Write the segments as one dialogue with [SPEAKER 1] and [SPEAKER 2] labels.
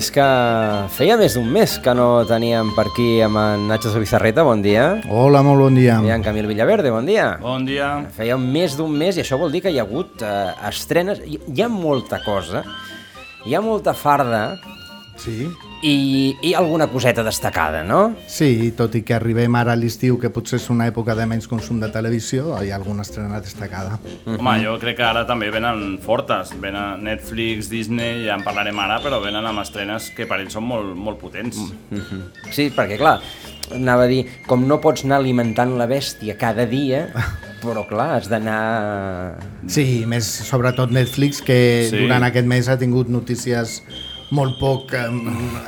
[SPEAKER 1] És que feia més d'un mes que no teníem per aquí amb en Nacho Bizarreta, bon dia.
[SPEAKER 2] Hola, molt bon dia.
[SPEAKER 1] I en Camil Villaverde, bon dia.
[SPEAKER 3] Bon dia.
[SPEAKER 1] Feia més d'un mes i això vol dir que hi ha hagut eh, estrenes. Hi, hi ha molta cosa, hi ha molta farda
[SPEAKER 2] Sí,
[SPEAKER 1] i, i alguna coseta destacada, no?
[SPEAKER 2] sí, tot i que arribem ara a l'estiu, que potser és una època de menys consum de televisió, hi ha alguna estrena destacada.
[SPEAKER 3] Home, jo crec que ara també venen fortes. Venen Netflix, Disney, ja en parlarem ara, però venen amb estrenes que per ells són molt, molt potents.
[SPEAKER 1] Mhm. Sí, perquè clar, anava a dir, com no pots anar alimentant la bèstia cada dia, però clar, has d'anar...
[SPEAKER 2] Sí, més sobretot Netflix, que
[SPEAKER 3] Sí.
[SPEAKER 2] durant aquest mes ha tingut notícies molt poc eh,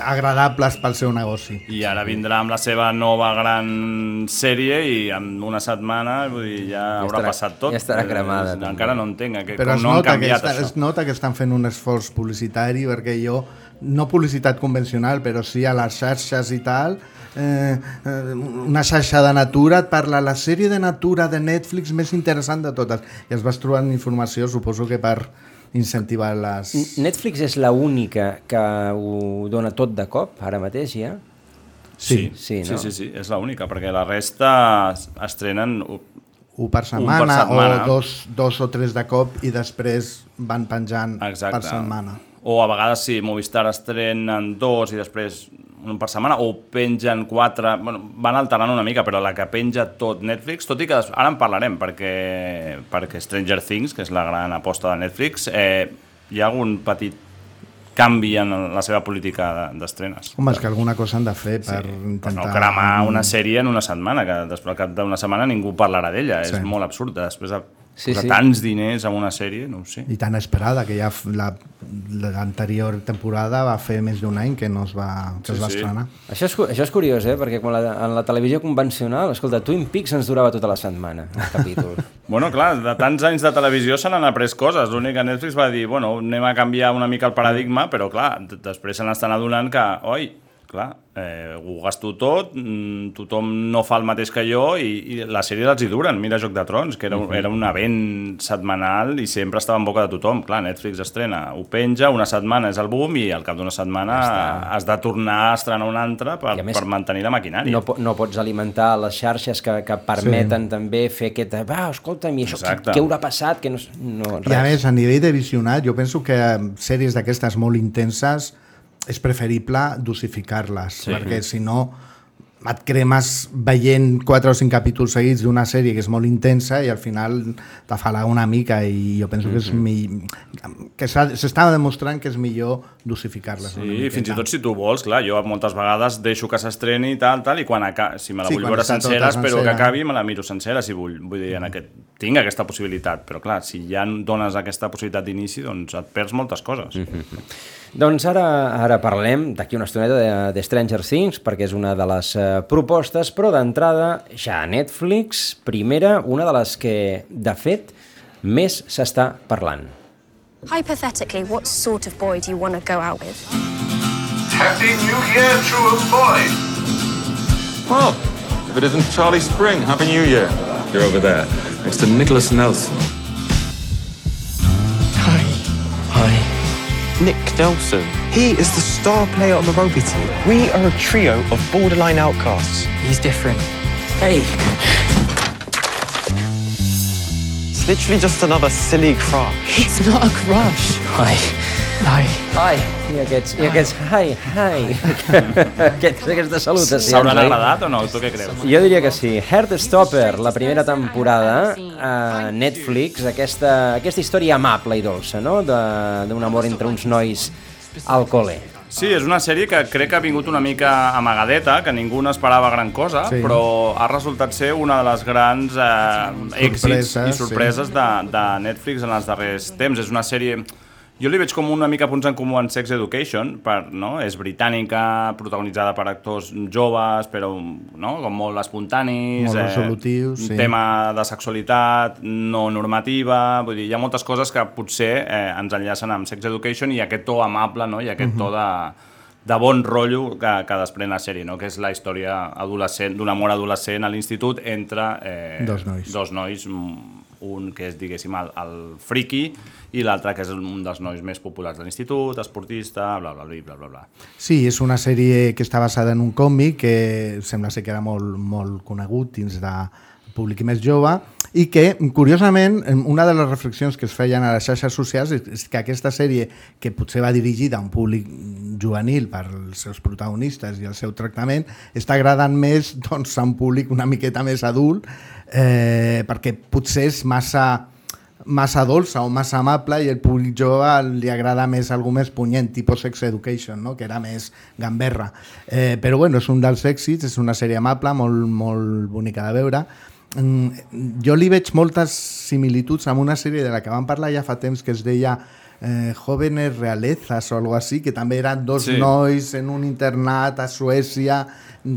[SPEAKER 2] agradables pel seu negoci.
[SPEAKER 3] I ara vindrà amb la seva nova gran sèrie i en una setmana vull dir, ja haurà
[SPEAKER 1] estarà-
[SPEAKER 3] passat tot.
[SPEAKER 1] ja estarà cremada,
[SPEAKER 3] Eh. Encara no entenc eh, que,
[SPEAKER 2] Però
[SPEAKER 3] com
[SPEAKER 2] es
[SPEAKER 3] no han
[SPEAKER 2] nota, que
[SPEAKER 3] canviat
[SPEAKER 2] està,
[SPEAKER 3] això.
[SPEAKER 2] es nota que estan fent un esforç publicitari perquè jo, no publicitat convencional, però sí a les xarxes i tal, eh, eh, una xarxa de natura et parla la sèrie de natura de Netflix més interessant de totes i es vas trobant informació, suposo que per incentivar les...
[SPEAKER 1] Netflix és la única que ho dona tot de cop, ara mateix ja?
[SPEAKER 2] Sí,
[SPEAKER 1] Sí,
[SPEAKER 3] sí,
[SPEAKER 1] no?
[SPEAKER 3] sí, sí, és l'única, perquè la resta es- estrenen...
[SPEAKER 2] un per setmana,
[SPEAKER 3] per setmana.
[SPEAKER 2] o dos, dos o tres de cop i després van penjant
[SPEAKER 3] Exacte.
[SPEAKER 2] per setmana.
[SPEAKER 3] O a vegades sí, Movistar estrenen dos i després un per setmana, o pengen quatre... Bueno, van alternant una mica, però la que penja tot Netflix, tot i que des- ara en parlarem, perquè, perquè Stranger Things, que és la gran aposta de Netflix, eh, hi ha algun petit canvi en la seva política de- d'estrenes.
[SPEAKER 2] Home, és que alguna cosa han de fer per
[SPEAKER 3] Per
[SPEAKER 2] intentar...
[SPEAKER 3] no cremar una sèrie en una setmana, que després al cap d'una setmana ningú parlarà d'ella.
[SPEAKER 2] Sí.
[SPEAKER 3] És molt absurd. Després de
[SPEAKER 1] Sí,
[SPEAKER 3] posar
[SPEAKER 1] sí.
[SPEAKER 3] tants diners en una sèrie, no ho sé.
[SPEAKER 2] I tan esperada, que ja f- la- l'anterior temporada va fer més d'un any que no es va, que
[SPEAKER 3] Sí,
[SPEAKER 2] es va
[SPEAKER 3] sí.
[SPEAKER 2] estrenar.
[SPEAKER 1] Això és, això és curiós, eh? Perquè quan la, en la televisió convencional, escolta, Twin Peaks ens durava tota la setmana, el capítol.
[SPEAKER 3] Bueno, clar, de tants anys de televisió se n'han après coses. L'únic que Netflix va dir, bueno, anem a canviar una mica el paradigma, però clar, després se n'estan adonant que, oi, clar, eh, ho gasto tot, mm, tothom no fa el mateix que jo i, i les sèries els hi duren. Mira Joc de Trons, que era, un- era un event setmanal i sempre estava en boca de tothom. Clar, Netflix estrena, ho penja, una setmana és el boom i al cap d'una setmana has de tornar a estrenar un altre per,
[SPEAKER 1] més,
[SPEAKER 3] per mantenir la maquinària.
[SPEAKER 1] No, po- no pots alimentar les xarxes que, que permeten sí. també fer aquest... Va, escolta'm, i això, què,
[SPEAKER 3] Exacte.
[SPEAKER 1] què haurà passat? Que no, no,
[SPEAKER 2] I a més, a nivell de visionat, jo penso que eh, sèries d'aquestes molt intenses és preferible dosificar-les, sí. perquè si no et cremes veient 4 o 5 capítols seguits d'una sèrie que és molt intensa i al final t'afala una mica i jo penso que és mi... que s'està demostrant que és millor dosificar-les. una
[SPEAKER 3] Sí, fins i tot si tu vols, clar, jo moltes vegades deixo que s'estreni i tal, tal, i quan aca... si me la
[SPEAKER 2] Sí,
[SPEAKER 3] vull veure
[SPEAKER 2] tota
[SPEAKER 3] sencera, espero que
[SPEAKER 2] sencera.
[SPEAKER 3] acabi i me la miro sencera, si vull. Vull dir, en aquest... tinc aquesta possibilitat, però clar, si ja dones aquesta possibilitat d'inici, doncs et perds moltes coses. Mm -hmm.
[SPEAKER 1] Doncs ara, ara parlem d'aquí una estoneta de, de Stranger Things, perquè és una de les eh, propostes, però d'entrada ja a Netflix, primera, una de les que, de fet, més s'està parlant.
[SPEAKER 4] Hypothetically, what sort of boy do you want to go out with?
[SPEAKER 5] Happy New Year to a boy!
[SPEAKER 6] Well, if it isn't Charlie Spring, Happy New Year. You're over there, next to Nicholas Nelson.
[SPEAKER 7] Nick Nelson. He is the star player on the rugby team. We are a trio of borderline outcasts. He's different. Hey. It's literally just another silly crush.
[SPEAKER 8] It's not a crush.
[SPEAKER 7] Hi. Hi.
[SPEAKER 1] Ai, i aquests, i aquests, hi, hi, aquests, aquestes salutacions.
[SPEAKER 3] S'hauran
[SPEAKER 1] oi?
[SPEAKER 3] agradat o no? Tu què creus?
[SPEAKER 1] Jo diria que sí. Heartstopper, la primera temporada a Netflix, aquesta, aquesta història amable i dolça, no?, de- d'un amor entre uns nois al col·le.
[SPEAKER 3] Sí, és una sèrie que crec que ha vingut una mica amagadeta, que ningú n'esperava gran cosa,
[SPEAKER 2] Sí.
[SPEAKER 3] sí. però ha resultat ser una de les grans eh, èxits i sorpreses de, de Netflix en els darrers temps. És una sèrie... Jo li veig com una mica punts en comú en Sex Education, per, no? és britànica, protagonitzada per actors joves, però no? com molt espontanis,
[SPEAKER 2] Molt resolutius,
[SPEAKER 3] un
[SPEAKER 2] sí.
[SPEAKER 3] tema de sexualitat no normativa, vull dir, hi ha moltes coses que potser eh, ens enllacen amb Sex Education i aquest to amable no? i aquest to de, de bon rotllo que, que desprèn la sèrie, no? que és la història adolescent d'un amor adolescent a l'institut entre eh,
[SPEAKER 2] Dos nois.
[SPEAKER 3] dos nois, un que és, diguéssim, el, el friki i l'altre que és un dels nois més populars de l'institut, esportista, bla, bla, bla, bla, bla, bla.
[SPEAKER 2] Sí, és una sèrie que està basada en un còmic que sembla ser que era molt, molt conegut dins de públic més jove i que, curiosament, una de les reflexions que es feien a les xarxes socials és- que aquesta sèrie, que potser va dirigida a un públic juvenil per als seus protagonistes i el seu tractament, està agradant més doncs, a un públic una miqueta més adult eh, perquè potser és massa massa dolça o massa amable i el públic jove li agrada més algú més punyent, tipus Sex Education, no? que era més gamberra. Eh, però bueno, és un dels èxits, és una sèrie amable, molt, molt bonica de veure. Mm, jo li veig moltes similituds amb una sèrie de la que vam parlar ja fa temps que es deia eh, Jóvenes Realezas o algo así, que també eren dos
[SPEAKER 3] Sí.
[SPEAKER 2] nois en un internat a Suècia,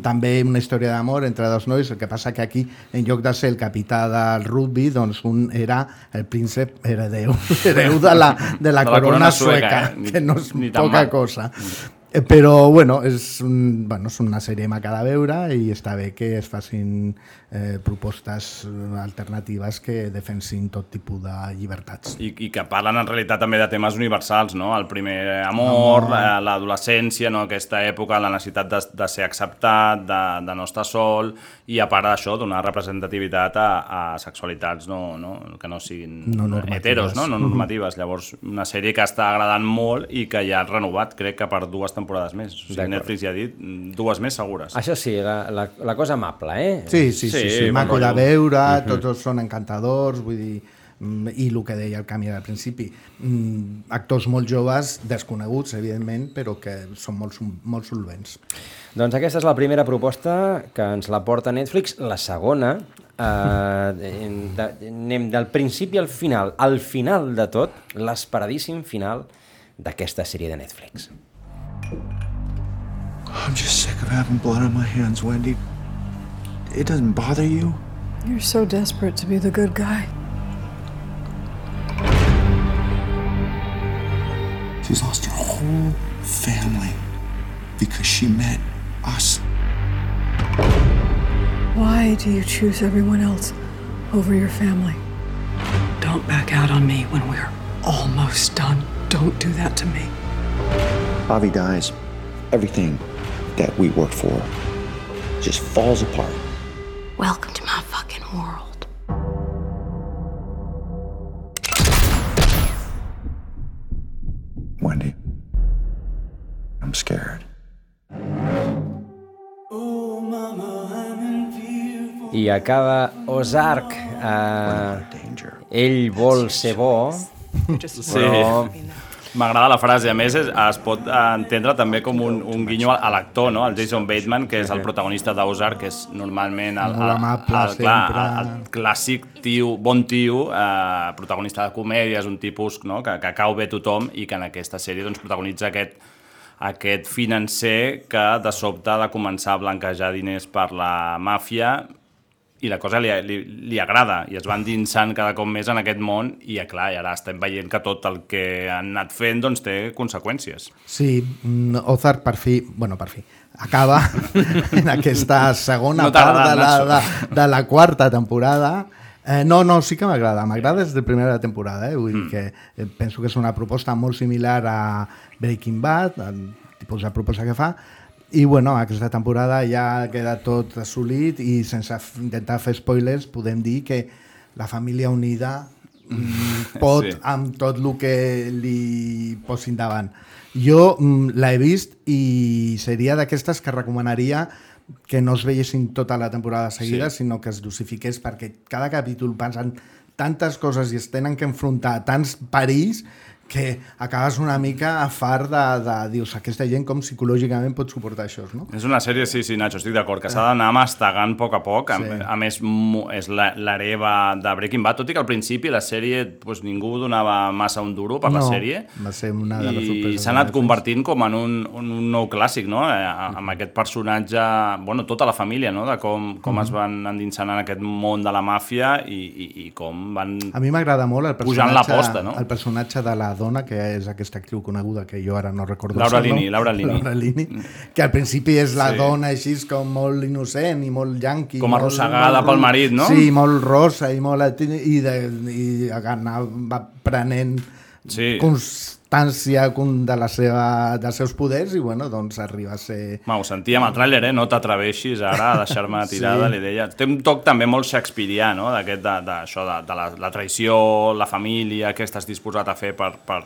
[SPEAKER 2] també una història d'amor entre dos nois, el que passa que aquí, en lloc de ser el capità del rugby, doncs un era el príncep heredeu, hereu de la, de la,
[SPEAKER 3] De la
[SPEAKER 2] corona,
[SPEAKER 3] corona
[SPEAKER 2] sueca,
[SPEAKER 3] sueca, eh? Ni-
[SPEAKER 2] que no és
[SPEAKER 3] ni tan
[SPEAKER 2] poca
[SPEAKER 3] mal.
[SPEAKER 2] cosa. Eh, Però, bueno, és, un, bueno, és una sèrie maca de veure i està bé que es facin eh, propostes eh, alternatives que defensin tot tipus de llibertats.
[SPEAKER 3] I, i que parlen en realitat també de temes universals, no? El primer amor, la- l'adolescència, no? aquesta època, la necessitat de, de ser acceptat, de, de no estar sol, i a part d'això, donar representativitat a, a sexualitats no, no, que no siguin
[SPEAKER 2] No normatives.
[SPEAKER 3] heteros, no? no normatives. Llavors, una sèrie que està agradant molt i que ja ha renovat, crec que per dues temporades més. O sigui. Netflix ja ha dit mm, dues més segures.
[SPEAKER 1] Això sí, la, la, la cosa amable, eh?
[SPEAKER 2] Sí, sí, sí, sí,
[SPEAKER 3] Sí,
[SPEAKER 2] sí maco de veure, uh -huh. tots són encantadors, vull dir, mm, i el que deia el Camí al principi, mm, actors molt joves, desconeguts, evidentment, però que són molt, molt solvents.
[SPEAKER 1] Doncs aquesta és la primera proposta que ens la porta Netflix. La segona, eh, de, anem del principi al final. Al final de tot, l'esperadíssim final d'aquesta sèrie de Netflix.
[SPEAKER 8] I'm just sick of having blood on my hands, Wendy. It doesn't bother you?
[SPEAKER 9] You're so desperate to be the good guy.
[SPEAKER 8] She's lost her whole family because she met us.
[SPEAKER 9] Why do you choose everyone else over your family? Don't back out on me when we're almost done. Don't do that to me.
[SPEAKER 10] Bobby dies. Everything that we worked for just falls apart.
[SPEAKER 4] Welcome to my fucking world.
[SPEAKER 8] Wendy, I'm scared.
[SPEAKER 1] I acaba Ozark. Eh, ell vol ser bo, però...
[SPEAKER 3] M'agrada la frase, a més es, es pot entendre també com un, un guinyo a, l'actor, no? el Jason Bateman, que és el protagonista d'Ozark, que és normalment el, el, el, clar,
[SPEAKER 2] sempre.
[SPEAKER 3] el, el clàssic tio, bon tio, eh, protagonista de comèdia, és un tipus no? que, que cau bé tothom i que en aquesta sèrie doncs, protagonitza aquest, aquest financer que de sobte ha de començar a blanquejar diners per la màfia i la cosa li, li, li agrada i es va endinsant cada cop més en aquest món i, eh, clar, i ara estem veient que tot el que han anat fent doncs, té conseqüències.
[SPEAKER 2] Sí, mm, Ozark per fi, bueno, per fi, acaba en aquesta segona
[SPEAKER 3] No
[SPEAKER 2] part de la, de, de la quarta temporada. Eh, no, no, sí que m'agrada, m'agrada des de primera temporada, eh? vull dir
[SPEAKER 3] Mm.
[SPEAKER 2] que eh, penso que és una proposta molt similar a Breaking Bad, el tipus de proposta que fa, i bueno, aquesta temporada ja ha quedat tot assolit i sense intentar fer spoilers podem dir que la família unida pot,
[SPEAKER 3] Sí.
[SPEAKER 2] amb tot el que li posin davant. Jo mm, l'he vist i seria d'aquestes que recomanaria que no es veiessin tota la temporada seguida,
[SPEAKER 3] Sí.
[SPEAKER 2] sinó que es dosifiqués, perquè cada capítol passen tantes coses i es tenen que enfrontar a tants perills que acabes una mica fart de, de, dius, aquesta gent com psicològicament pot suportar això, no?
[SPEAKER 3] És una sèrie, sí, sí, Nacho, estic d'acord, que s'ha d'anar mastegant a poc a poc. A,
[SPEAKER 2] Sí.
[SPEAKER 3] a més, és la- l'hereva de Breaking Bad, tot i que al principi la sèrie pues, ningú donava massa un duro per la
[SPEAKER 2] No,
[SPEAKER 3] sèrie.
[SPEAKER 2] va ser una de les
[SPEAKER 3] I s'ha anat convertint com en un, un, un nou clàssic, no? Eh, amb aquest personatge, bueno, tota la família, no? De com, com es van endinsant en aquest món de la màfia i, i, i com van...
[SPEAKER 2] A mi m'agrada molt el personatge,
[SPEAKER 3] la posta, no?
[SPEAKER 2] el personatge de la dona, que és aquesta actriu coneguda, que jo ara no recordo
[SPEAKER 3] Laura
[SPEAKER 2] el seu nom.
[SPEAKER 3] Linney, Laura Linney.
[SPEAKER 2] Laura Linney, que al principi és la
[SPEAKER 3] Sí.
[SPEAKER 2] dona així com molt innocent i molt yanqui.
[SPEAKER 3] Com arrossegada
[SPEAKER 2] molt-
[SPEAKER 3] pel marit, no?
[SPEAKER 2] Sí, molt rosa i molt... I, de, i anar, va prenent
[SPEAKER 3] Sí.
[SPEAKER 2] Constància con- de la seva, dels seus poders i bueno, doncs arriba a ser...
[SPEAKER 3] Ma, ho sentíem al tràiler, eh? No t'atreveixis ara a deixar-me tirada,
[SPEAKER 2] Sí.
[SPEAKER 3] sí. li deia. Té un toc també molt shakespearià, no? D'aquest, de, de, això, de, de la, la traïció, la família, què estàs disposat a fer per, per,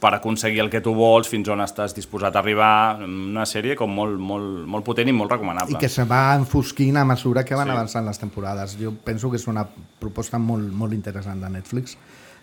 [SPEAKER 3] per aconseguir el que tu vols, fins on estàs disposat a arribar. Una sèrie com molt, molt, molt potent i molt recomanable.
[SPEAKER 2] i que se va enfosquint a mesura que van
[SPEAKER 3] Sí.
[SPEAKER 2] avançant les temporades. Jo penso que és una proposta molt, molt interessant de Netflix,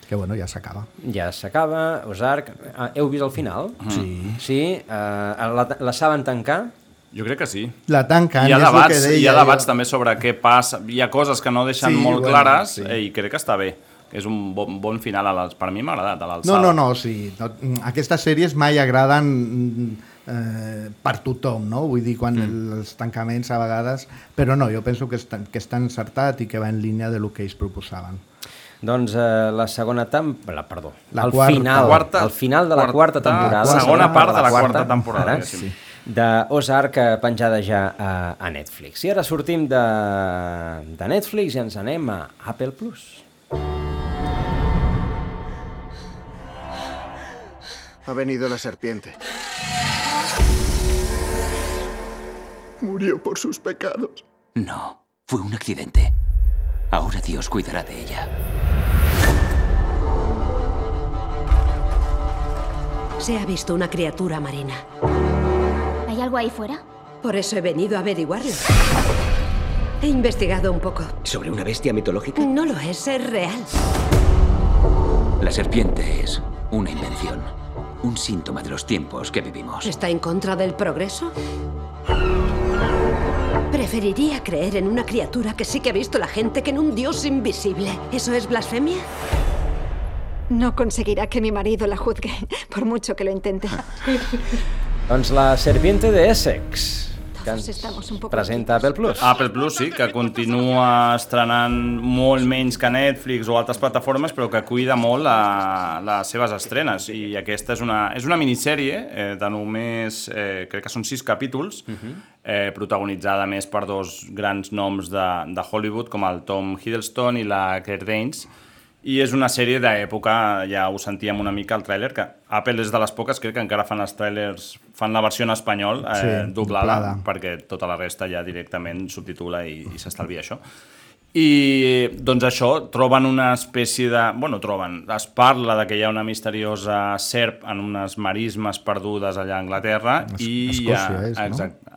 [SPEAKER 2] que bueno, ja s'acaba.
[SPEAKER 1] Ja s'acaba, Ozark. Ah, heu vist el final?
[SPEAKER 2] Sí.
[SPEAKER 1] Sí? Uh, la, la saben tancar?
[SPEAKER 3] Jo crec que sí.
[SPEAKER 2] La tanquen,
[SPEAKER 3] hi ha
[SPEAKER 2] és el
[SPEAKER 3] debats,
[SPEAKER 2] que deia
[SPEAKER 3] hi ha debats
[SPEAKER 2] jo.
[SPEAKER 3] també sobre què passa. Hi ha coses que no deixen
[SPEAKER 2] Sí,
[SPEAKER 3] molt
[SPEAKER 2] bueno,
[SPEAKER 3] clares
[SPEAKER 2] sí.
[SPEAKER 3] eh, i crec que està bé. És un bon, bon final, a per mi m'ha agradat, a
[SPEAKER 2] No,
[SPEAKER 3] l'alçada.
[SPEAKER 2] no, no, sí. No, aquestes sèries mai agraden eh, per tothom, no? Vull dir, quan mm. els tancaments a vegades... Però no, jo penso que està, que està encertat i que va en línia de lo que ells proposaven.
[SPEAKER 1] Doncs eh, la segona temporada, perdó,
[SPEAKER 2] La
[SPEAKER 1] el
[SPEAKER 2] quarta.
[SPEAKER 1] final,
[SPEAKER 3] Quarta-
[SPEAKER 1] el final de la quarta,
[SPEAKER 3] quarta-
[SPEAKER 1] temporada.
[SPEAKER 3] segona part de la quarta temporada,
[SPEAKER 1] ara,
[SPEAKER 3] diguéssim.
[SPEAKER 1] de Ozark penjada ja a, a Netflix. I ara sortim de, de Netflix i ens anem a Apple Plus.
[SPEAKER 11] Ha venido la serpiente. Murió por sus pecados.
[SPEAKER 12] No, fue un accidente. Ahora Dios cuidará de ella.
[SPEAKER 13] Se ha visto una criatura marina.
[SPEAKER 4] ¿Hay algo ahí fuera?
[SPEAKER 13] Por eso he venido a averiguarlo. He investigado un poco.
[SPEAKER 12] ¿Sobre una bestia mitológica?
[SPEAKER 13] No lo es, es real.
[SPEAKER 12] La serpiente es una invención. Un síntoma de los tiempos que vivimos.
[SPEAKER 13] ¿Está en contra del progreso? Preferiría creer en una criatura que sí que ha visto la gente que en un dios invisible. ¿Eso es blasfemia?
[SPEAKER 14] No conseguirá que mi marido la juzgue, por mucho que lo intente.
[SPEAKER 1] Doncs la Serpiente de Essex, que ens presenta Apple Plus.
[SPEAKER 3] Apple Plus, sí, que continua estrenant molt menys que Netflix o altres plataformes, però que cuida molt la, les seves estrenes. I aquesta és una, és una minissèrie eh, de només, eh, crec que són sis capítols, eh, protagonitzada més per dos grans noms de, de Hollywood, com el Tom Hiddleston i la Claire Danes, i és una sèrie d'època, ja ho sentíem una mica al tràiler, que Apple és de les poques, crec que encara fan els tràilers, fan la versió en espanyol, eh,
[SPEAKER 2] Sí,
[SPEAKER 3] doblada,
[SPEAKER 2] doblada.
[SPEAKER 3] perquè tota la resta ja directament subtitula i, i s'estalvia això. I doncs això, troben una espècie de... Bueno, troben, es parla de que hi ha una misteriosa serp en unes marismes perdudes allà a Anglaterra
[SPEAKER 2] Es-
[SPEAKER 3] i
[SPEAKER 2] Escòcia
[SPEAKER 3] ha,
[SPEAKER 2] és, no?
[SPEAKER 3] Exacte.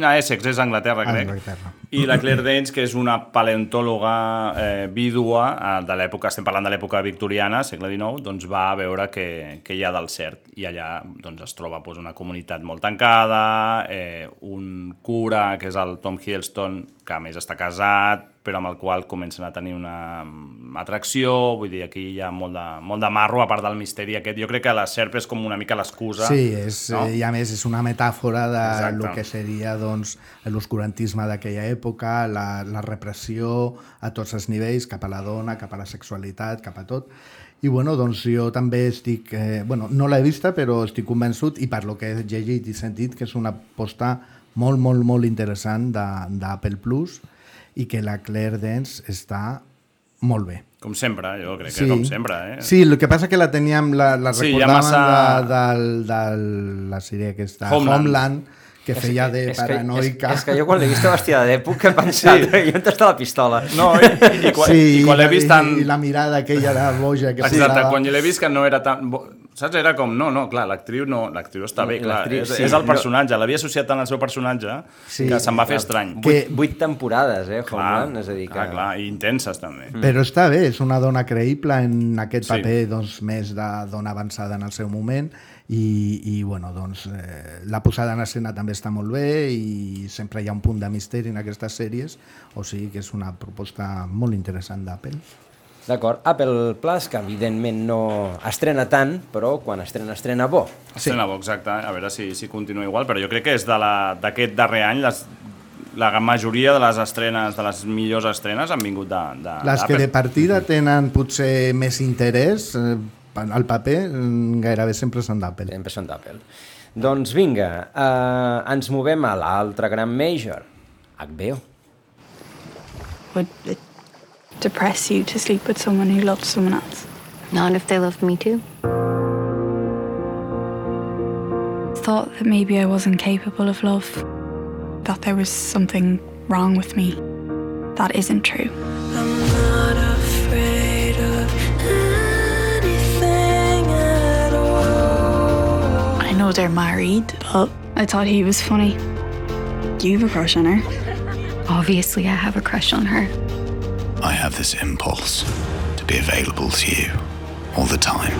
[SPEAKER 3] No, Essex és Anglaterra, crec.
[SPEAKER 2] Anglaterra.
[SPEAKER 3] I la Claire Danes, que és una paleontòloga eh, vídua eh, de l'època, estem parlant de l'època victoriana, segle XIX, doncs va a veure què, què hi ha del cert. I allà doncs, es troba doncs, una comunitat molt tancada, eh, un cura, que és el Tom Hiddleston, que a més està casat, però amb el qual comencen a tenir una mm, atracció, vull dir, aquí hi ha molt de, molt de marro, a part del misteri aquest. Jo crec que la serp és com una mica l'excusa.
[SPEAKER 2] Sí, és,
[SPEAKER 3] no?
[SPEAKER 2] no? i a més és una metàfora de
[SPEAKER 3] Exacte.
[SPEAKER 2] lo que seria doncs, l'oscurantisme d'aquella època, la, la repressió a tots els nivells, cap a la dona, cap a la sexualitat, cap a tot. I bueno, doncs jo també estic, eh, bueno, no l'he vista, però estic convençut, i per lo que he llegit i sentit, que és una aposta molt, molt, molt interessant de- d'Apple Plus i que la Claire Dance està molt bé.
[SPEAKER 3] Com sempre, jo crec que com sempre. Eh?
[SPEAKER 2] Sí, el que passa que la teníem, la, la
[SPEAKER 3] Sí,
[SPEAKER 2] recordàvem
[SPEAKER 3] massa-
[SPEAKER 2] de, de, de la sèrie aquesta,
[SPEAKER 3] Homeland.
[SPEAKER 2] Homeland, que
[SPEAKER 1] És-
[SPEAKER 2] feia de
[SPEAKER 1] és que-
[SPEAKER 2] paranoica.
[SPEAKER 1] És, és que jo quan l'he vista vestida d'època he pensat, sí. i on està la pistola?
[SPEAKER 3] No, i, i, quan,
[SPEAKER 2] sí,
[SPEAKER 3] i quan l'he vist tan...
[SPEAKER 2] I la mirada aquella de boja que
[SPEAKER 3] Exacte,
[SPEAKER 2] posava.
[SPEAKER 3] quan l'he vist que no era tan... bo- Saps? Era com, no, no, clar, l'actriu no, l'actriu està bé, clar, és,
[SPEAKER 1] sí,
[SPEAKER 3] és el personatge, l'havia associat tant al seu personatge
[SPEAKER 2] Sí.
[SPEAKER 3] que se'm va fer estrany.
[SPEAKER 1] Vuit, vuit temporades, eh,
[SPEAKER 3] Clar,
[SPEAKER 1] Homeland, és a dir que...
[SPEAKER 3] clar, clar, i intenses també.
[SPEAKER 2] Però està bé, és una dona creïble en aquest
[SPEAKER 3] Sí.
[SPEAKER 2] paper doncs, més de dona avançada en el seu moment i, i bueno, doncs, eh, la posada en escena també està molt bé i sempre hi ha un punt de misteri en aquestes sèries, o sigui que és una proposta molt interessant d'Apple.
[SPEAKER 1] D'acord, Apple Plus, que evidentment no estrena tant, però quan estrena, estrena bo.
[SPEAKER 3] Estrena bo, exacte, a veure si, si continua igual, però jo crec que és de la- d'aquest darrer any les, la majoria de les estrenes, de les millors estrenes han vingut de, de
[SPEAKER 2] Les que de partida tenen potser més interès eh, al paper, mm, gairebé sempre són d'Apple.
[SPEAKER 1] Sempre són d'Apple. Doncs vinga, eh, ens movem a l'altre gran major, HBO.
[SPEAKER 15] Would it depress you to sleep with someone who loved someone else?
[SPEAKER 16] Not if they loved me too.
[SPEAKER 15] Thought that maybe I wasn't capable of love, that there was something wrong with me. That isn't true. Know they're married, but I thought he was funny. Do you have a crush on her?
[SPEAKER 16] Obviously, I have a crush on her.
[SPEAKER 8] I have this impulse to be available to you all the time.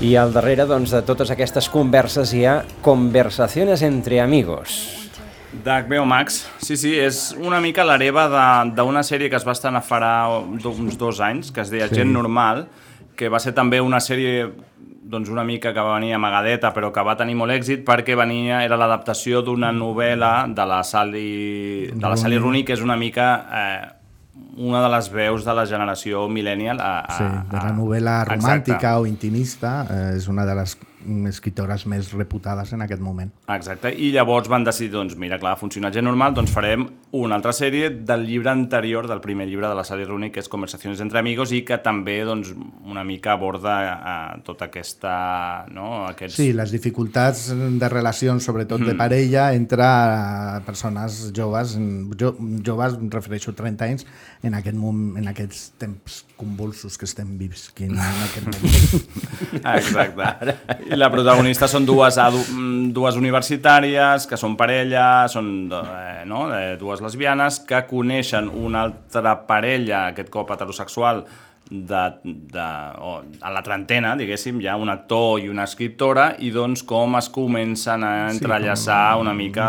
[SPEAKER 1] I al darrere doncs, de totes aquestes converses hi ha conversaciones entre amigos.
[SPEAKER 3] D'HBO Max, sí, sí, és una mica l'hereva de- d'una sèrie que es va estrenar farà uns dos anys, que es deia
[SPEAKER 2] Sí.
[SPEAKER 3] Gent Normal, que va ser també una sèrie doncs una mica que va venir amagadeta però que va tenir molt èxit perquè venia, era l'adaptació d'una novel·la de la Sally, de la Sally Rooney que és una mica eh, una de les veus de la generació millennial a, a,
[SPEAKER 2] Sí, de la novel·la
[SPEAKER 3] Exacte.
[SPEAKER 2] romàntica o intimista, eh, és una de les escritores més reputades en aquest moment.
[SPEAKER 3] Exacte, i llavors van decidir, doncs mira, clar, funciona gent normal, doncs farem una altra sèrie del llibre anterior, del primer llibre de la Sally Rooney, que és Conversacions entre amigos, i que també, doncs, una mica aborda eh, tota aquesta, no, aquests...
[SPEAKER 2] Sí, les dificultats de relacions, sobretot de parella, entre eh, persones joves, jo, joves, em refereixo a 30 anys, en, aquest mom, en aquests temps convulsos que estem visquint en aquest moment.
[SPEAKER 3] Exacte. I la protagonista són dues, mm, dues universitàries, que són parella, són eh, no, eh, dues lesbianes, que coneixen una altra parella, aquest cop heterosexual, de, de, o, a la trentena, diguéssim, hi ha un actor i una escriptora, i doncs com es comencen a
[SPEAKER 2] Sí,
[SPEAKER 3] entrellaçar
[SPEAKER 2] com-
[SPEAKER 3] una mica,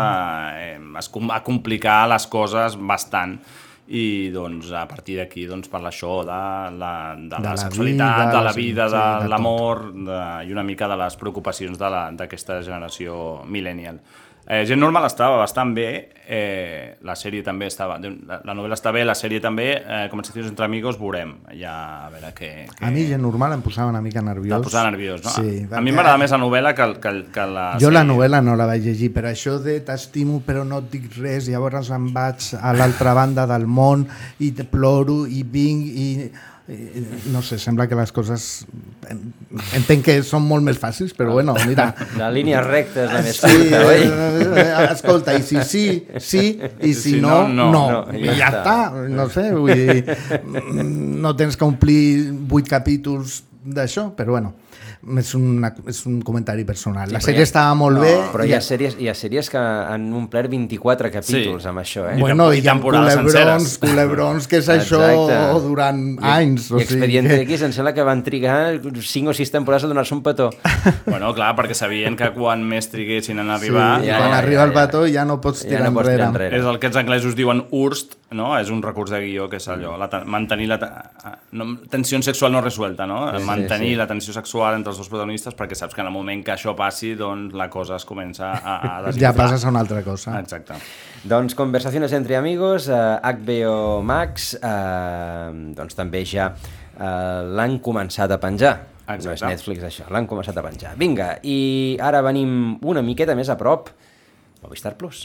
[SPEAKER 3] eh, es, a complicar les coses bastant i doncs a partir d'aquí doncs parla això de la, de
[SPEAKER 2] De
[SPEAKER 3] la
[SPEAKER 2] la
[SPEAKER 3] sexualitat,
[SPEAKER 2] vida,
[SPEAKER 3] de la vida,
[SPEAKER 2] sí,
[SPEAKER 3] de,
[SPEAKER 2] de
[SPEAKER 3] l'amor i una mica de les preocupacions de la- d'aquesta generació millennial. Eh, Gent Normal estava bastant bé, eh, la sèrie també estava... La, la novel·la està bé, la sèrie també, eh, Conversacions entre amigos, veurem. Ja, a veure què... què...
[SPEAKER 2] A mi, gent normal, em posava una mica nerviós.
[SPEAKER 3] Te'l posava nerviós, no?
[SPEAKER 2] Sí,
[SPEAKER 3] a mi m'agrada més la novel·la que, que, que la
[SPEAKER 2] Jo la
[SPEAKER 3] sèrie.
[SPEAKER 2] novel·la no la vaig llegir, però això de t'estimo però no et dic res, llavors em vaig a l'altra banda del món i te ploro i vinc i no sé, sembla que les coses entenc que són molt més fàcils, però bueno, mira
[SPEAKER 1] La línia recta és la més
[SPEAKER 2] sí,
[SPEAKER 1] curta, oi?
[SPEAKER 2] eh, escolta, i si sí, sí, i si,
[SPEAKER 3] Si
[SPEAKER 2] no,
[SPEAKER 3] no,
[SPEAKER 2] no,
[SPEAKER 3] no.
[SPEAKER 2] no, i ja està, no sé, vull dir, mm, no tens que omplir vuit capítols d'això, però bueno, és, una, és un comentari personal.
[SPEAKER 1] Sí,
[SPEAKER 2] la sèrie
[SPEAKER 1] ha-
[SPEAKER 2] estava molt
[SPEAKER 1] no,
[SPEAKER 2] bé.
[SPEAKER 1] Però
[SPEAKER 2] i
[SPEAKER 1] hi ha, sèries, hi ha sèries que han omplert 24 capítols
[SPEAKER 3] Sí.
[SPEAKER 1] amb això, eh?
[SPEAKER 2] Bueno, i hi ha
[SPEAKER 3] temporades
[SPEAKER 2] culebrons, culebrons, que és això
[SPEAKER 1] Exacte.
[SPEAKER 2] durant
[SPEAKER 1] I,
[SPEAKER 2] anys.
[SPEAKER 1] I Expediente
[SPEAKER 2] que-
[SPEAKER 1] X em sembla que van trigar 5 o 6 temporades a donar-se un petó.
[SPEAKER 3] Bueno, clar, perquè sabien que quan més triguessin en arribar...
[SPEAKER 2] sí,
[SPEAKER 1] ja,
[SPEAKER 2] quan
[SPEAKER 1] ja,
[SPEAKER 2] arriba
[SPEAKER 1] ja,
[SPEAKER 2] el
[SPEAKER 1] ja.
[SPEAKER 2] petó ja no pots
[SPEAKER 1] Ja
[SPEAKER 2] tirar
[SPEAKER 1] no pots
[SPEAKER 2] enrere.
[SPEAKER 1] tirar enrere.
[SPEAKER 3] És el que els anglesos diuen urst, no? És un recurs de guió, que és allò, la, te- mantenir la no, tensió sexual no resuelta, no?
[SPEAKER 1] Sí, sí,
[SPEAKER 3] mantenir
[SPEAKER 1] sí.
[SPEAKER 3] la tensió sexual entre els dos protagonistes perquè saps que en el moment que això passi, doncs la cosa es comença a, a desinflar.
[SPEAKER 2] Ja passes a una altra cosa.
[SPEAKER 3] Exacte.
[SPEAKER 1] Doncs Conversaciones entre amigos, eh, HBO Max, eh, doncs també ja eh, l'han començat a penjar. No és
[SPEAKER 3] Exacte.
[SPEAKER 1] Netflix això, l'han començat a penjar. Vinga, i ara venim una miqueta més a prop. Movistar Plus.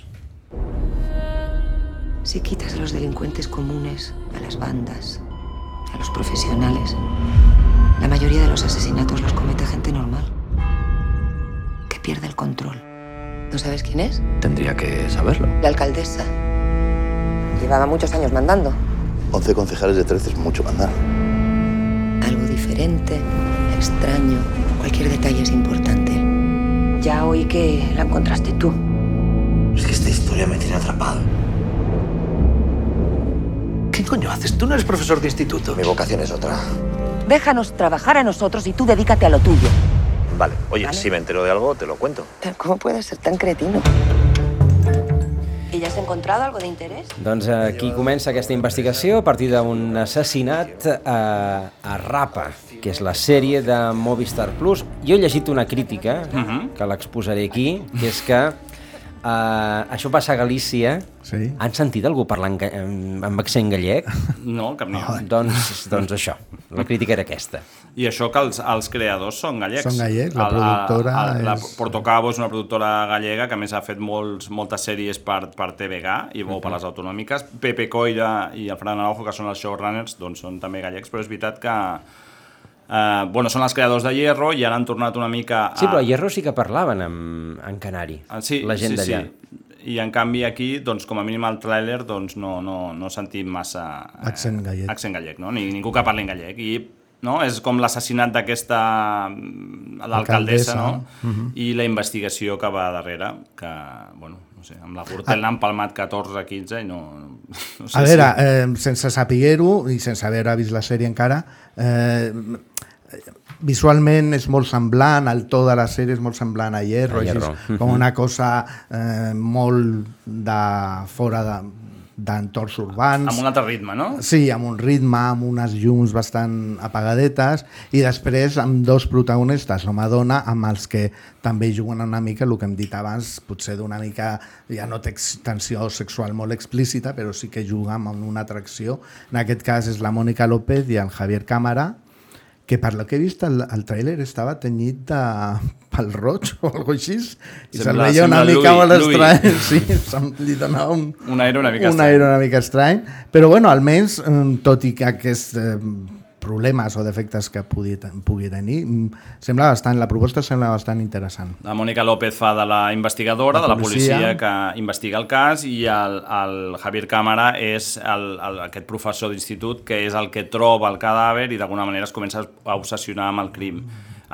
[SPEAKER 17] Si quitas a los delincuentes comunes, a las bandas, a los profesionales, la mayoría de los asesinatos los comete gente normal, que pierde el control. ¿No sabes quién es?
[SPEAKER 10] Tendría que saberlo.
[SPEAKER 17] La alcaldesa. Llevaba muchos años mandando.
[SPEAKER 10] 11 concejales de 13 es mucho mandar.
[SPEAKER 17] Algo diferente. diferente, extraño. Cualquier detalle es importante. Ya oí que la encontraste tú.
[SPEAKER 11] Es que esta historia me tiene atrapado. ¿Qué coño haces? Tú no eres profesor de instituto.
[SPEAKER 10] Mi vocación es otra.
[SPEAKER 17] Déjanos trabajar a nosotros y tú dedícate a lo tuyo.
[SPEAKER 10] Vale, oye,
[SPEAKER 17] Vale.
[SPEAKER 10] si me entero de algo, te lo cuento.
[SPEAKER 17] ¿Cómo puedes ser tan cretino? ¿Y ya has encontrado algo de interés?
[SPEAKER 1] Doncs aquí comença aquesta investigació a partir d'un assassinat a, a Rapa, que és la sèrie de Movistar Plus. Jo he llegit una crítica,
[SPEAKER 3] Mhm.
[SPEAKER 1] que l'exposaré aquí, que és que uh, això passa a Galícia.
[SPEAKER 2] Sí.
[SPEAKER 1] Han sentit algú en, amb accent gallec?
[SPEAKER 3] No, cap ni un.
[SPEAKER 1] Doncs, doncs això, la crítica era aquesta.
[SPEAKER 3] I això que els, els creadors són gallecs.
[SPEAKER 2] Són gallecs, la productora
[SPEAKER 3] el- La
[SPEAKER 2] és-
[SPEAKER 3] Portocabo és una productora gallega que a més ha fet molts, moltes sèries per, per TVG i o per les autonòmiques. Pepe Coira i el Fran Araujo, que són els showrunners, doncs són també gallecs, però és veritat que eh, bueno, són els creadors de Hierro i ara han tornat una mica a...
[SPEAKER 1] Sí, però a Hierro sí que parlaven en, en canari,
[SPEAKER 3] Ah, sí,
[SPEAKER 1] la gent
[SPEAKER 3] sí,
[SPEAKER 1] d'allà.
[SPEAKER 3] Sí. I en canvi aquí, doncs, com a mínim al tràiler, doncs, no, no, no sentim massa... eh,
[SPEAKER 2] Accent gallec.
[SPEAKER 3] Accent gallec, no? Ni, ningú que parli en gallec. I no? és com l'assassinat d'aquesta mm, l'alcaldessa,
[SPEAKER 2] Alcaldessa.
[SPEAKER 3] no?
[SPEAKER 2] Mhm.
[SPEAKER 3] I la investigació que va darrere, que, bueno, no sé, amb la Gürtel n'han palmat 14, 15 i no... no sé
[SPEAKER 2] A veure,
[SPEAKER 3] si...
[SPEAKER 2] eh, sense saber-ho i sense haver vist la sèrie encara, eh, visualment és molt semblant, el to de la sèrie és molt semblant a Hierro,
[SPEAKER 1] A
[SPEAKER 2] així,
[SPEAKER 1] Hierro.
[SPEAKER 2] és com una cosa eh, molt de fora de d'entorns urbans.
[SPEAKER 3] Amb un altre ritme, no?
[SPEAKER 2] Sí, amb un ritme, amb unes llums bastant apagadetes i després amb dos protagonistes, home dona, amb els que també juguen una mica el que hem dit abans, potser d'una mica, ja no té tensió sexual molt explícita, però sí que juga amb una atracció. En aquest cas és la Mònica López i el Javier Cámara, que per lo que he vist el, el tràiler estava tenyit de pel roig o alguna així. I
[SPEAKER 3] Sembla-
[SPEAKER 2] veia una mica
[SPEAKER 3] Louis-
[SPEAKER 2] molt estrany sí, li donava un,
[SPEAKER 3] Un aire una mica
[SPEAKER 2] un
[SPEAKER 3] estrany.
[SPEAKER 2] aire una mica estrany. Però bueno, almenys eh, tot i que aquests eh, problemes o defectes que pugui, pugui tenir mm, sembla bastant, la proposta sembla bastant interessant
[SPEAKER 3] La Mònica López fa de la investigadora,
[SPEAKER 2] La
[SPEAKER 3] de la policia, que investiga el cas, i el, el Javier Cámara és el, el, aquest professor d'institut que és el que troba el cadàver i d'alguna manera es comença a obsessionar amb el crim.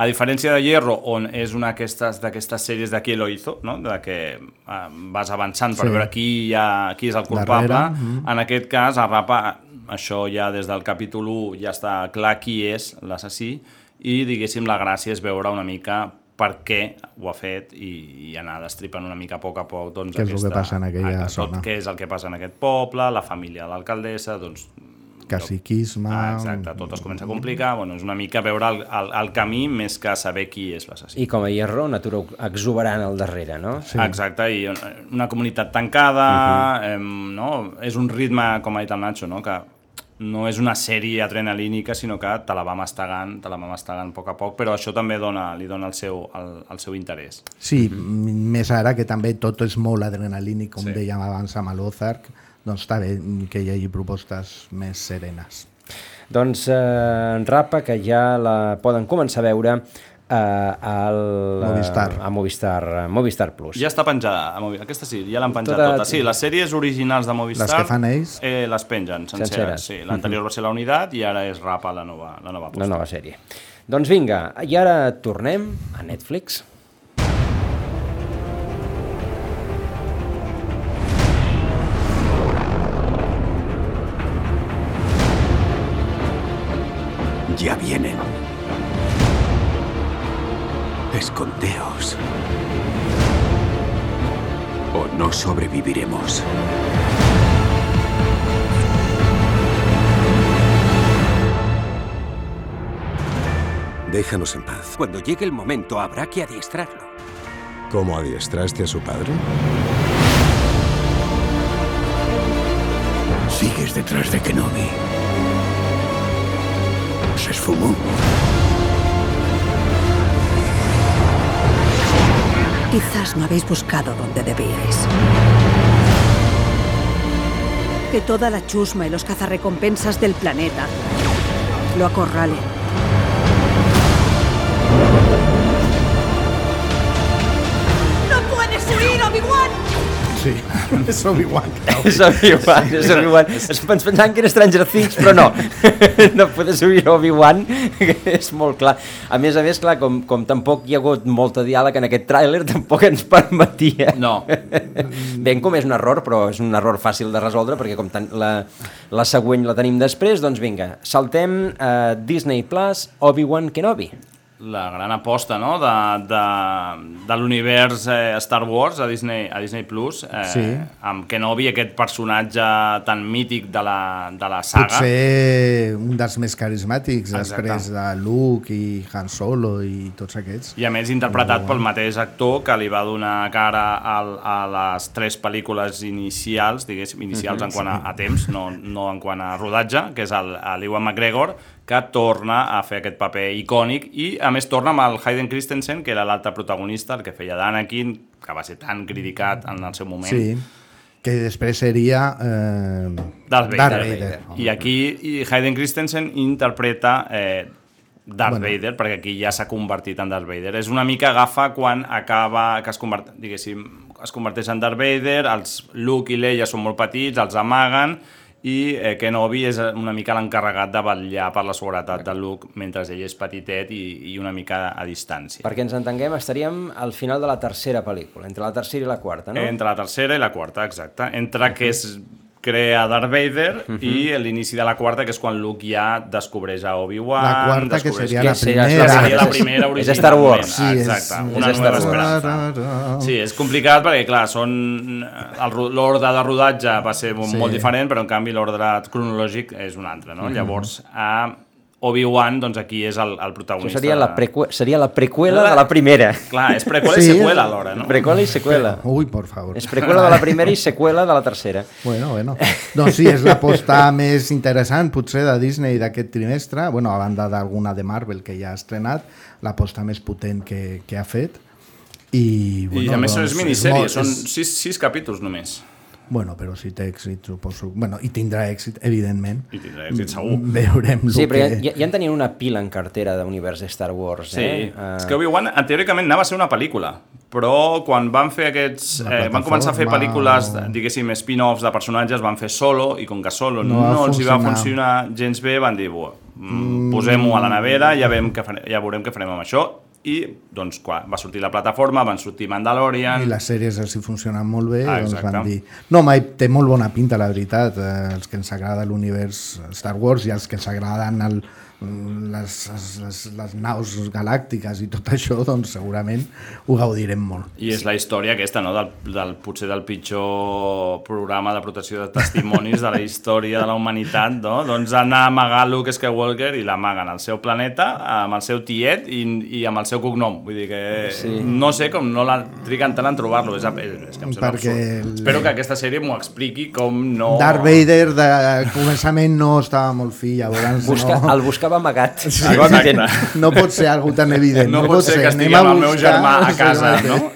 [SPEAKER 3] A diferència de Hierro, on és una d'aquestes sèries de qui lo hizo, no? de que eh, vas avançant per
[SPEAKER 2] Sí.
[SPEAKER 3] veure qui, ha, qui és el culpable,
[SPEAKER 2] Darrere, mhm.
[SPEAKER 3] en aquest cas, a Rapa, això ja des del capítol 1 ja està clar qui és l'assassí i, diguéssim, la gràcia és veure una mica per què ho ha fet i, i anar destripant una mica a poc a poc doncs,
[SPEAKER 2] Què és el que passa en aquella
[SPEAKER 3] tot
[SPEAKER 2] zona.
[SPEAKER 3] què és el que passa en aquest poble, la família de l'alcaldessa, doncs
[SPEAKER 2] caciquisme
[SPEAKER 3] ah, exacte, tot es comença a complicar, bueno, és una mica veure el, el, el camí més que saber qui és l'assassí.
[SPEAKER 1] I com a Hierro, natura exuberant al darrere, no?
[SPEAKER 3] Sí. Exacte, i una- una comunitat tancada, uh -huh. em, no? és un ritme, com ha dit el Nacho, no? que no és una sèrie adrenalínica, sinó que te la va mastegant, te la va mastegant a poc a poc, però això també dona, li dona el seu, el, el seu interès.
[SPEAKER 2] Sí, mm més ara que també tot és molt adrenalínic, com
[SPEAKER 3] Sí.
[SPEAKER 2] sí. dèiem abans amb l'Ozark, doncs està bé que hi hagi propostes més serenes.
[SPEAKER 1] Doncs eh, en Rapa, que ja la poden començar a veure eh, al,
[SPEAKER 2] Movistar.
[SPEAKER 1] a Movistar, a Movistar Plus.
[SPEAKER 3] Ja està penjada, a Movi- aquesta sí, ja l'han penjat
[SPEAKER 1] Tota-
[SPEAKER 3] tota... Sí, les sèries originals de Movistar...
[SPEAKER 2] Les que fan ells?
[SPEAKER 3] Eh, les pengen, senceres.
[SPEAKER 1] Senceres.
[SPEAKER 3] Sí, l'anterior va ser la Unitat i ara és Rapa, la nova, la nova
[SPEAKER 1] La
[SPEAKER 3] aposta.
[SPEAKER 1] nova sèrie. Doncs vinga, i ara tornem a Netflix.
[SPEAKER 18] Ya vienen. Escondeos. O no sobreviviremos.
[SPEAKER 19] Déjanos en paz. Cuando llegue el momento habrá que adiestrarlo.
[SPEAKER 20] ¿Cómo adiestraste a su padre?
[SPEAKER 18] Sigues detrás de Kenobi. Se esfumó.
[SPEAKER 13] Quizás no habéis buscado donde debíais. Que toda la chusma y los cazarrecompensas del planeta lo acorralen.
[SPEAKER 21] ¡No puedes huir, Obi-Wan!
[SPEAKER 2] Sí, és Obi-Wan.
[SPEAKER 1] És Obi-Wan, és Obi-Wan. Ens pensaven que era Stranger Things, però no. no poder subir Obi-Wan, que és molt clar. A més a més, clar, com, com tampoc hi ha hagut molta diàleg en aquest tràiler, tampoc ens permetia.
[SPEAKER 3] No.
[SPEAKER 1] Ben com és un error, però és un error fàcil de resoldre, perquè com tan, la, la següent la tenim després, doncs vinga, saltem a Disney Plus, Obi-Wan Kenobi.
[SPEAKER 3] La gran aposta no? de, de, de l'univers eh, Star Wars a Disney, a Disney Plus eh,
[SPEAKER 2] Sí.
[SPEAKER 3] amb Kenobi, aquest personatge tan mític de la, de la saga
[SPEAKER 2] Potser un dels més carismàtics
[SPEAKER 3] Exacte.
[SPEAKER 2] després de Luke i Han Solo i tots aquests.
[SPEAKER 3] i a més interpretat pel mateix actor que li va donar cara al, a les tres pel·lícules inicials, diguéssim, inicials
[SPEAKER 2] Mhm,
[SPEAKER 3] en quant a, a temps, no, no en quant a rodatge, que és el, l'Ewan McGregor, que torna a fer aquest paper icònic i a més torna amb el Hayden Christensen, que era l'altre protagonista, el que feia d'Anakin, que va ser tan criticat en el seu moment.
[SPEAKER 2] Sí, que després seria... Eh,
[SPEAKER 3] Darth Vader.
[SPEAKER 2] Darth Vader.
[SPEAKER 3] I aquí i Hayden Christensen interpreta eh, Darth
[SPEAKER 2] Bueno.
[SPEAKER 3] Vader, perquè aquí ja s'ha convertit en Darth Vader. És una mica agafa quan acaba, que es, convert, diguéssim, es converteix en Darth Vader, els Luke i Leia són molt petits, els amaguen, i eh, Kenobi és una mica l'encarregat de vetllar per la seguretat de Luke mentre ell és petitet i, i una mica a distància.
[SPEAKER 1] Perquè ens entenguem, estaríem al final de la tercera pel·lícula, entre la tercera i la quarta, no?
[SPEAKER 3] Entre la tercera i la quarta, exacte. Entre que es crea Darth Vader
[SPEAKER 1] Mhm.
[SPEAKER 3] i l'inici de la quarta, que és quan Luke ja descobreix a Obi-Wan.
[SPEAKER 2] La quarta, que seria la primera.
[SPEAKER 3] Seria la primera
[SPEAKER 1] És Star Wars.
[SPEAKER 2] Sí, és-
[SPEAKER 3] Exacte,
[SPEAKER 2] és
[SPEAKER 3] una
[SPEAKER 2] Star
[SPEAKER 3] nova esperança. Sí, és complicat perquè, clar, són... l'ordre de rodatge va ser
[SPEAKER 2] Sí.
[SPEAKER 3] molt diferent, però en canvi l'ordre cronològic és un altre, no?
[SPEAKER 1] Mhm.
[SPEAKER 3] Llavors, a Obi-Wan, doncs aquí és el, el
[SPEAKER 1] Això
[SPEAKER 3] protagonista.
[SPEAKER 1] seria la, preqüe seria la preqüela de la primera.
[SPEAKER 3] Clar, és preqüela i seqüela alhora, no?
[SPEAKER 1] Preqüela i seqüela.
[SPEAKER 2] Ui, por favor.
[SPEAKER 1] És preqüela de la primera i seqüela de la tercera.
[SPEAKER 2] Bueno, bueno. Doncs sí, és l'aposta més interessant, potser, de Disney d'aquest trimestre, bueno, a banda d'alguna de Marvel que ja ha estrenat, l'aposta més potent que, que ha fet. I,
[SPEAKER 3] I
[SPEAKER 2] bueno,
[SPEAKER 3] a més
[SPEAKER 2] doncs,
[SPEAKER 3] és minissèrie,
[SPEAKER 2] molt-
[SPEAKER 3] són
[SPEAKER 2] és-
[SPEAKER 3] sis, sis capítols només.
[SPEAKER 2] Bueno, però si té èxit, suposo... Bueno, i tindrà èxit, evidentment.
[SPEAKER 3] I tindrà èxit, segur.
[SPEAKER 2] Veurem
[SPEAKER 1] Sí, però
[SPEAKER 2] que...
[SPEAKER 1] ja, ja en tenien una pila en cartera d'univers de Star Wars.
[SPEAKER 3] Sí,
[SPEAKER 1] eh?
[SPEAKER 3] uh... és que Obi-Wan teòricament anava a ser una pel·lícula, però quan van fer aquests... Eh, van començar a fer pel·lícules, diguéssim, spin-offs de personatges, van fer solo, i com que solo
[SPEAKER 2] No
[SPEAKER 3] no,
[SPEAKER 2] va
[SPEAKER 3] no els hi va
[SPEAKER 2] funcionar.
[SPEAKER 3] funcionar gens bé, van dir, "Buah, mm, posem-ho a la nevera, ja, veiem que farem, ja veurem què farem amb això, i doncs quan va sortir la plataforma, van sortir Mandalorian...
[SPEAKER 2] I les sèries els hi funcionen molt bé,
[SPEAKER 3] Ah,
[SPEAKER 2] doncs van dir... No, mai, té molt bona pinta, la veritat, eh, els que ens agrada l'univers Star Wars i els que ens agraden el, les, les, les naus galàctiques i tot això, doncs segurament ho gaudirem molt.
[SPEAKER 3] I és la història aquesta, no? del, del, potser del pitjor programa de protecció de testimonis de la història de la humanitat, no? doncs anar a amagar Luke Skywalker i l'amaguen al seu planeta, amb el seu tiet i, i amb el seu cognom. Vull dir que
[SPEAKER 2] Sí.
[SPEAKER 3] no sé com no la triguen tant en trobar-lo, és, és que em sembla
[SPEAKER 2] Perquè
[SPEAKER 3] absurd. Espero que aquesta sèrie m'ho expliqui com no...
[SPEAKER 2] Darth Vader de començament no estava molt fi, llavors
[SPEAKER 1] Busca,
[SPEAKER 2] no...
[SPEAKER 1] El buscava amagat.
[SPEAKER 2] Sí,
[SPEAKER 1] evident.
[SPEAKER 2] no pot ser algo tan evident.
[SPEAKER 3] No, pot ser que
[SPEAKER 2] Anem
[SPEAKER 3] estigui
[SPEAKER 2] a
[SPEAKER 3] amb el meu germà a casa,
[SPEAKER 2] Sí,
[SPEAKER 3] no?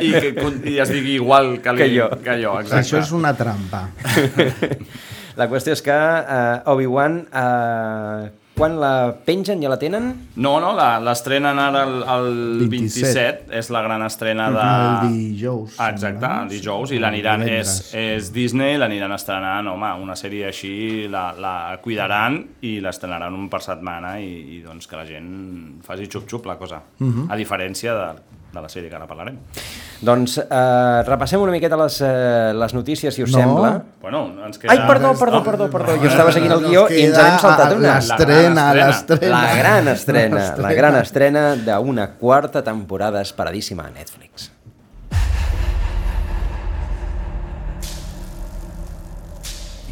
[SPEAKER 3] I que i es digui igual que, li,
[SPEAKER 1] Que jo.
[SPEAKER 3] Que jo exacte.
[SPEAKER 2] Això és una trampa.
[SPEAKER 1] La qüestió és que uh, Obi-Wan, uh, quan la pengen ja la tenen?
[SPEAKER 3] No, no, la- l'estrenen ara el, el
[SPEAKER 2] 27.
[SPEAKER 3] 27, és la gran estrena de...
[SPEAKER 2] El dijous.
[SPEAKER 3] Exacte, el dijous, i l'aniran, és, és Disney, l'aniran estrenant, home, una sèrie així, la, la cuidaran i l'estrenaran un per setmana i, i doncs que la gent faci xup-xup la cosa,
[SPEAKER 1] Mhm.
[SPEAKER 3] a diferència de, de la sèrie que ara parlarem.
[SPEAKER 1] Doncs uh, repassem una miqueta les, uh, les notícies, si us
[SPEAKER 2] No.
[SPEAKER 1] sembla.
[SPEAKER 3] Bueno, ens queda...
[SPEAKER 1] Ai, perdó, perdó, perdó, perdó. Jo estava seguint el guió i ens n'hem saltat una.
[SPEAKER 2] l'estrena, l'estrena.
[SPEAKER 1] La gran estrena, la gran estrena d'una quarta temporada esperadíssima a Netflix.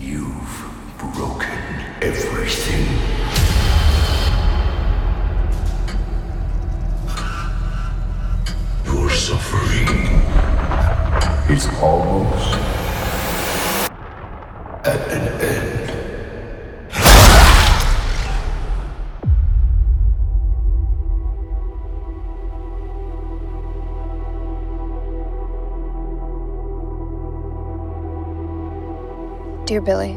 [SPEAKER 18] You've broken everything. Suffering is almost at an end.
[SPEAKER 4] Dear Billy,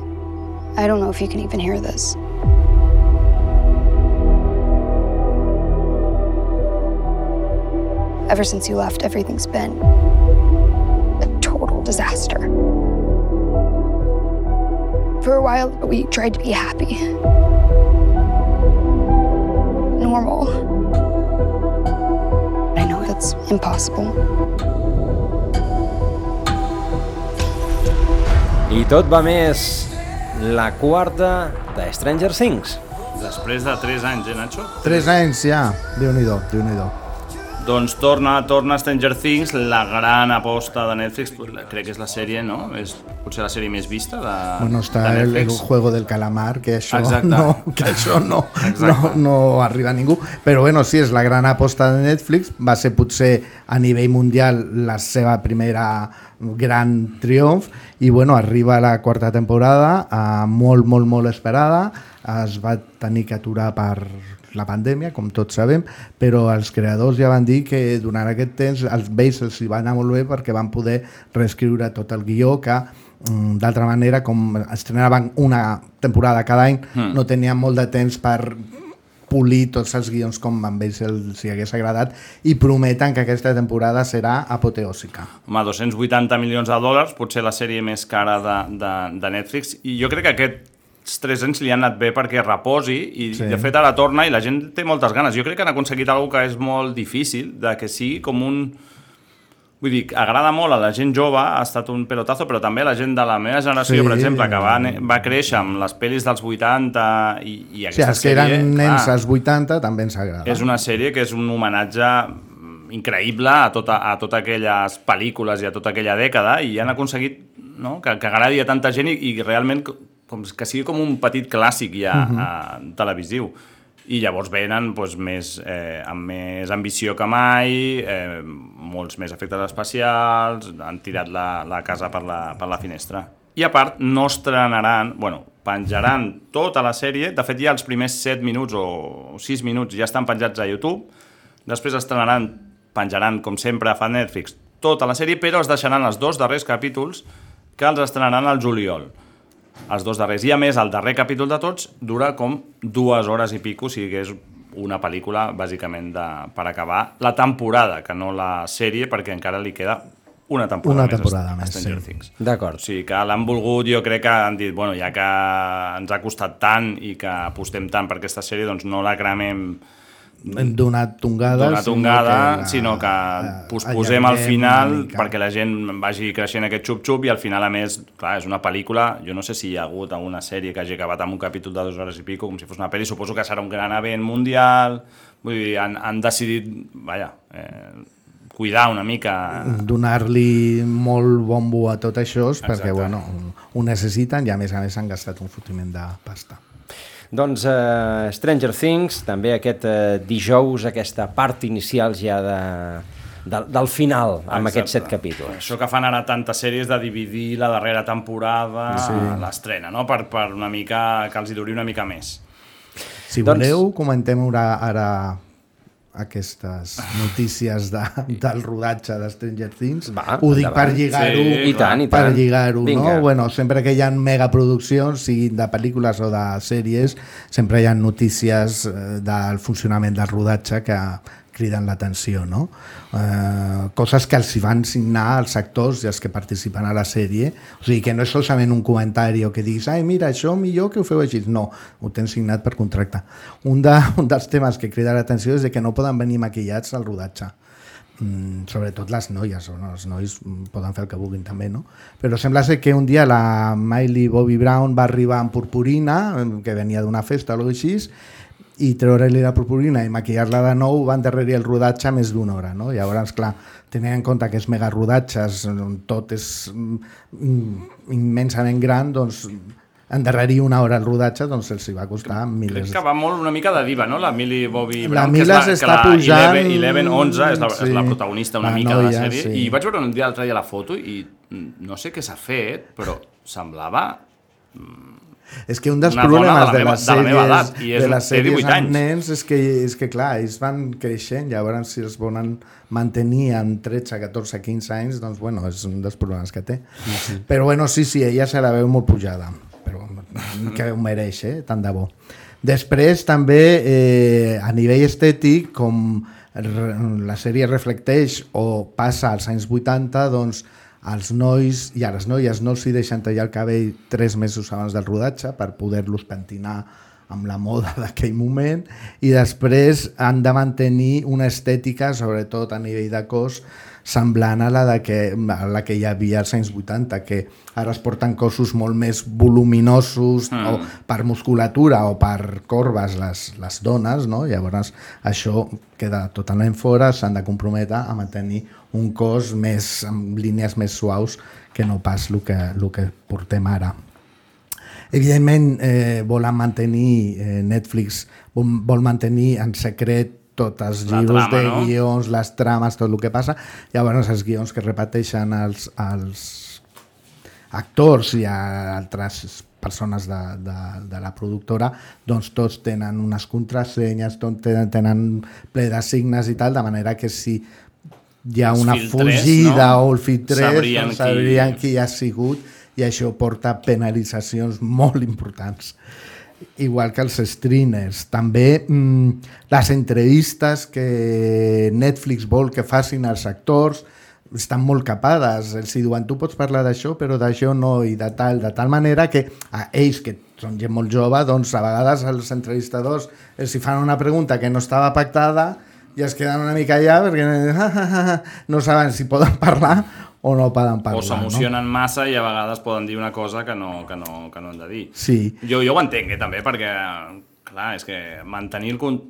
[SPEAKER 4] I don't know if you can even hear this. Ever since you left, everything's been a total disaster. For a while, we tried to be happy. Normal. I know that's impossible.
[SPEAKER 1] I tot va més la quarta de Stranger Things.
[SPEAKER 3] Després de 3 anys, eh, Nacho?
[SPEAKER 2] Tres anys ja, Déu-n'hi-do, déu nhi déu
[SPEAKER 3] Doncs torna, torna Stranger Things, la gran aposta de Netflix, crec que és la sèrie, no? És potser la sèrie més vista de,
[SPEAKER 2] Bueno, està
[SPEAKER 3] de
[SPEAKER 2] el, el juego del calamar, que això,
[SPEAKER 3] Exacte.
[SPEAKER 2] no, que això no, no, no arriba a ningú. Però bueno, sí, és la gran aposta de Netflix. Va ser potser a nivell mundial la seva primera gran triomf i bueno, arriba la quarta temporada eh, molt, molt, molt esperada es va tenir que aturar per la pandèmia, com tots sabem, però els creadors ja van dir que durant aquest temps els vells els hi va anar molt bé perquè van poder reescriure tot el guió que mm, d'altra manera, com estrenaven una temporada cada any,
[SPEAKER 3] Hmm.
[SPEAKER 2] no tenien molt de temps per polir tots els guions com a ells els hi hagués agradat i prometen que aquesta temporada serà apoteòsica.
[SPEAKER 3] Home, 280 milions de dòlars, potser la sèrie més cara de, de, de Netflix, i jo crec que aquests tres anys li han anat bé perquè reposi, i
[SPEAKER 2] Sí.
[SPEAKER 3] sí. de fet ara torna i la gent té moltes ganes. Jo crec que han aconseguit alguna que és molt difícil, de que sigui com un... Vull dir, agrada molt a la gent jove, ha estat un pelotazo, però també a la gent de la meva generació,
[SPEAKER 2] Sí.
[SPEAKER 3] per exemple, que va, va créixer amb les pel·lis dels 80 i, i
[SPEAKER 2] O sigui,
[SPEAKER 3] aquesta
[SPEAKER 2] els que
[SPEAKER 3] sèrie...
[SPEAKER 2] eren nens
[SPEAKER 3] clar,
[SPEAKER 2] als 80 també ens agrada.
[SPEAKER 3] és una sèrie que és un homenatge increïble a, tota, a totes aquelles pel·lícules i a tota aquella dècada i han aconseguit no? que, que agradi a tanta gent i, i realment com, que sigui com un petit clàssic ja uh
[SPEAKER 2] Mhm.
[SPEAKER 3] -huh. uh, televisiu. I llavors venen doncs, més, eh, amb més ambició que mai, eh, molts més efectes especials, han tirat la, la casa per la, per la finestra. I a part, no estrenaran, bueno, penjaran tota la sèrie, de fet ja els primers 7 minuts o 6 minuts ja estan penjats a YouTube, després estrenaran, penjaran, com sempre fa Netflix, tota la sèrie, però es deixaran els dos darrers capítols que els estrenaran al juliol els dos darrers. I a més, el darrer capítol de tots dura com dues hores i pico, o sigui que és una pel·lícula, bàsicament, de, per acabar la temporada, que no la sèrie, perquè encara li queda una temporada
[SPEAKER 2] Una
[SPEAKER 3] més
[SPEAKER 2] temporada més,
[SPEAKER 3] Stranger
[SPEAKER 2] sí.
[SPEAKER 3] Things.
[SPEAKER 1] D'acord.
[SPEAKER 3] O sigui que l'han volgut, jo crec que han dit, bueno, ja que ens ha costat tant i que apostem tant per aquesta sèrie, doncs no la cremem
[SPEAKER 2] Hem donat tongades.
[SPEAKER 3] d'una tongada, sinó que posposem al final perquè la gent vagi creixent aquest xup-xup i al final, a més, clar, és una pel·lícula, jo no sé si hi ha hagut alguna sèrie que hagi acabat amb un capítol de dues hores i pico, com si fos una pel·li, suposo que serà un gran event mundial, vull dir, han, han decidit, vaja, eh, cuidar una mica...
[SPEAKER 2] donar-li molt bombo a tot això és perquè
[SPEAKER 3] Exacte.
[SPEAKER 2] bueno, ho necessiten i a més a més han gastat un fotiment de pasta.
[SPEAKER 1] Doncs uh, Stranger Things, també aquest uh, dijous, aquesta part inicial ja de, de, del final, amb
[SPEAKER 3] Exacte.
[SPEAKER 1] aquests set capítols.
[SPEAKER 3] Això que fan ara tantes sèries de dividir la darrera temporada,
[SPEAKER 2] Sí.
[SPEAKER 3] sí. l'estrena, no? Per, per una mica, que els hi duri una mica més.
[SPEAKER 2] Si
[SPEAKER 1] Doncs-
[SPEAKER 2] voleu, comentem ara, ara aquestes notícies de, del rodatge de Stranger Things.
[SPEAKER 1] Va,
[SPEAKER 2] Ho dic per
[SPEAKER 1] endavant.
[SPEAKER 2] lligar-ho,
[SPEAKER 3] Sí,
[SPEAKER 1] I tant, i
[SPEAKER 2] per
[SPEAKER 1] tant.
[SPEAKER 2] lligar-ho, no? Bueno, sempre que hi ha megaproduccions, siguin de pel·lícules o de sèries, sempre hi ha notícies eh, del funcionament del rodatge que criden l'atenció, no? Eh, coses que els hi van signar els actors i els que participen a la sèrie, o sigui que no és solament un comentari o que diguis, ai, mira, això millor que ho feu així. No, ho tens signat per contracte. Un, de, un dels temes que crida l'atenció és de que no poden venir maquillats al rodatge. Mm, sobretot les noies, o no, els nois poden fer el que vulguin també, no? Però sembla ser que un dia la Miley Bobby Brown va arribar amb purpurina, eh, que venia d'una festa o alguna cosa així, i treure-li la purpurina i maquillar-la de nou va endarrerir el rodatge més d'una hora, no? Llavors, clar, tenint en compte que és mega rodatges, on tot és mm, immensament gran, doncs endarrerir una hora el rodatge doncs els hi va costar
[SPEAKER 3] Crec
[SPEAKER 2] milers
[SPEAKER 3] que va molt una mica de diva, no? La Millie Bobby
[SPEAKER 2] La
[SPEAKER 3] Brown, que és
[SPEAKER 2] Mila
[SPEAKER 3] la, que la
[SPEAKER 2] pujant,
[SPEAKER 3] 11, 11, 11 és la,
[SPEAKER 2] sí.
[SPEAKER 3] és la protagonista una
[SPEAKER 2] La
[SPEAKER 3] mica de
[SPEAKER 2] noia,
[SPEAKER 3] la sèrie.
[SPEAKER 2] sí.
[SPEAKER 3] I vaig veure un dia l'altre dia la foto i mm, no sé què s'ha fet, però semblava
[SPEAKER 2] És que un dels problemes
[SPEAKER 3] de la
[SPEAKER 2] de,
[SPEAKER 3] meva-
[SPEAKER 2] les
[SPEAKER 3] de la meva
[SPEAKER 2] sèries,
[SPEAKER 3] edat, i és
[SPEAKER 2] de les sèries
[SPEAKER 3] 18
[SPEAKER 2] amb
[SPEAKER 3] anys.
[SPEAKER 2] nens és que, és que clar, ells van creixent, llavors si els volen mantenir en 13, 14, 15 anys, doncs bueno, és un dels problemes que té.
[SPEAKER 1] sí.
[SPEAKER 2] Però bueno, sí, sí, ella se la veu molt pujada, però que ho mereix, eh? tant de bo. Després també eh, a nivell estètic, com la sèrie reflecteix o passa als anys 80, doncs als nois i a les noies no els hi deixen tallar el cabell tres mesos abans del rodatge per poder-los pentinar amb la moda d'aquell moment i després han de mantenir una estètica, sobretot a nivell de cos, semblant a la, de que, a la que hi havia als anys 80, que ara es porten cossos molt més voluminosos
[SPEAKER 3] Mm.
[SPEAKER 2] o per musculatura o per corbes les, les dones, no? llavors això queda totalment fora, s'han de comprometre a mantenir un cos més amb línies més suaus que no pas el que, el que portem ara. Evidentment, eh, volen mantenir, eh, Netflix vol, mantenir en secret tots els llibres de
[SPEAKER 3] no?
[SPEAKER 2] guions, les trames, tot el que passa. Llavors, els guions que repeteixen els, els actors i a altres persones de, de, de la productora, doncs tots tenen unes contrasenyes, tenen, tenen ple de signes i tal, de manera que si hi ha una
[SPEAKER 3] filtres,
[SPEAKER 2] fugida
[SPEAKER 3] no?
[SPEAKER 2] o el filtrés,
[SPEAKER 3] Sabrien qui-
[SPEAKER 2] sabrien qui ha sigut i això porta penalitzacions molt importants igual que els streamers. També mm, les entrevistes que Netflix vol que facin els actors estan molt capades. Els diuen, tu pots parlar d'això, però d'això no, i de tal, de tal manera que a ells, que són gent molt jove, doncs a vegades els entrevistadors els hi fan una pregunta que no estava pactada i es queden una mica allà perquè no saben si poden parlar o no poden parlar.
[SPEAKER 3] o s'emocionen massa i a vegades poden dir una cosa que no, que no, que no han de dir.
[SPEAKER 2] Sí.
[SPEAKER 3] Jo, jo ho entenc, eh, també, perquè, clar, és que mantenir el...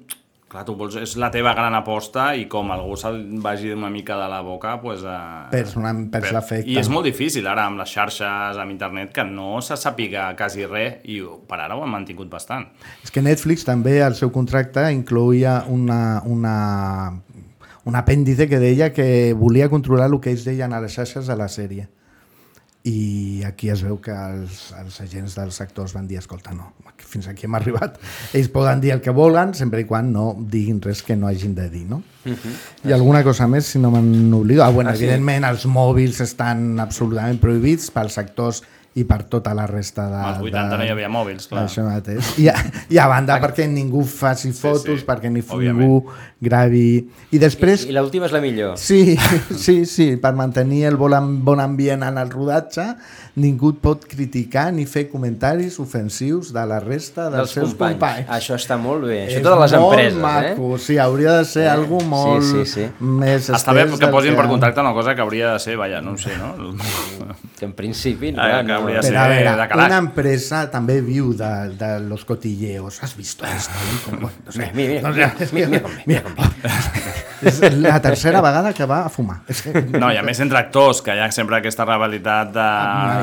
[SPEAKER 3] Clar, tu vols, és la teva gran aposta i com algú se'l vagi una mica de la boca, pues, eh,
[SPEAKER 2] Perds una- perds l'efecte.
[SPEAKER 3] I és molt difícil ara amb les xarxes, amb internet, que no se sàpiga quasi res i per ara ho han mantingut bastant.
[SPEAKER 2] És que Netflix també al seu contracte incloïa una, una, un apèndice que deia que volia controlar el que ells deien a les xarxes de la sèrie. I aquí es veu que els, els agents dels actors van dir, escolta, no, fins aquí hem arribat. Ells poden dir el que volen, sempre i quan no diguin res que no hagin de dir, no? I alguna cosa més, si no me'n oblido. Ah, bueno,
[SPEAKER 1] Ah, sí.
[SPEAKER 2] evidentment, els mòbils estan absolutament prohibits pels actors i per tota la resta de...
[SPEAKER 3] Als 80 no hi havia mòbils, clar.
[SPEAKER 2] Això mateix. I a, i a banda perquè ningú faci fotos,
[SPEAKER 3] sí,
[SPEAKER 2] perquè ni
[SPEAKER 3] òbviament.
[SPEAKER 2] ningú gravi... I després...
[SPEAKER 1] I l'última és la millor.
[SPEAKER 2] Sí, sí, sí, per mantenir el bon, bon ambient en el rodatge, ningú et pot criticar ni fer comentaris ofensius de la resta dels,
[SPEAKER 1] dels
[SPEAKER 2] seus
[SPEAKER 1] companys.
[SPEAKER 2] companys.
[SPEAKER 1] Això està molt bé. Això
[SPEAKER 2] És
[SPEAKER 1] totes les
[SPEAKER 2] molt
[SPEAKER 1] empreses,
[SPEAKER 2] maco,
[SPEAKER 1] eh?
[SPEAKER 2] sí, hauria de ser
[SPEAKER 1] Eh,
[SPEAKER 2] algo
[SPEAKER 1] sí,
[SPEAKER 2] molt
[SPEAKER 1] sí, sí.
[SPEAKER 2] més
[SPEAKER 3] Està bé que posin per contracte una cosa que hauria de ser, vaja, no ho sé, no?
[SPEAKER 1] Que en principi...
[SPEAKER 3] Ah, que hauria de
[SPEAKER 2] Pero
[SPEAKER 3] ser
[SPEAKER 2] a ver,
[SPEAKER 3] de calaix.
[SPEAKER 2] una empresa també viu de, de los cotilleos. ¿Has visto esto? I com, bueno, no sé.
[SPEAKER 1] Mira, mira,
[SPEAKER 2] No
[SPEAKER 1] mira,
[SPEAKER 2] és
[SPEAKER 1] mira,
[SPEAKER 2] que-
[SPEAKER 1] mira,
[SPEAKER 2] mira. És la tercera vegada que va a fumar. És que...
[SPEAKER 3] No, i a més entre actors, que hi ha sempre aquesta rivalitat de,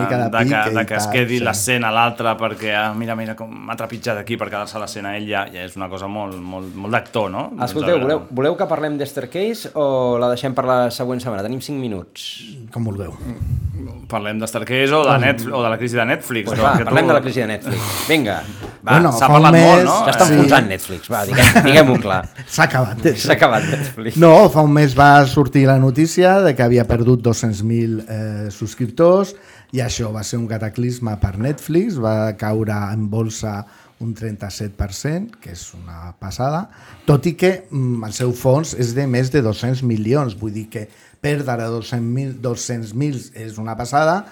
[SPEAKER 2] Una mica de
[SPEAKER 3] de, que, de que es quedi
[SPEAKER 2] sí.
[SPEAKER 3] l'escena a l'altre perquè, ah, mira, mira com m'ha trepitjat aquí per quedar-se a l'escena ell, ja, ja és una cosa molt, molt, molt d'actor, no?
[SPEAKER 1] Escolteu,
[SPEAKER 3] Doncs,
[SPEAKER 1] voleu, voleu que parlem d'Estercase o la deixem per la següent setmana? Tenim 5 minuts.
[SPEAKER 2] Com vulgueu.
[SPEAKER 3] Parlem d'Starcase o, de Net, o de la crisi de Netflix.
[SPEAKER 1] Pues
[SPEAKER 3] no?
[SPEAKER 1] va,
[SPEAKER 3] Que tu-
[SPEAKER 1] parlem de la crisi de Netflix. Vinga, va,
[SPEAKER 2] Bueno,
[SPEAKER 3] s'ha parlat
[SPEAKER 2] mes...
[SPEAKER 3] molt, no?
[SPEAKER 1] s'està
[SPEAKER 2] Sí.
[SPEAKER 1] enfonsant Netflix, va, diguem- diguem-ho clar.
[SPEAKER 2] S'ha acabat.
[SPEAKER 1] S'ha acabat Netflix.
[SPEAKER 2] No, fa un mes va sortir la notícia de que havia perdut 200.000 eh, subscriptors i això va ser un cataclisme per Netflix, va caure en bolsa un 37%, que és una passada, tot i que mm, el seu fons és de més de 200 milions, vull dir que perdre 200.000 200 és una passada,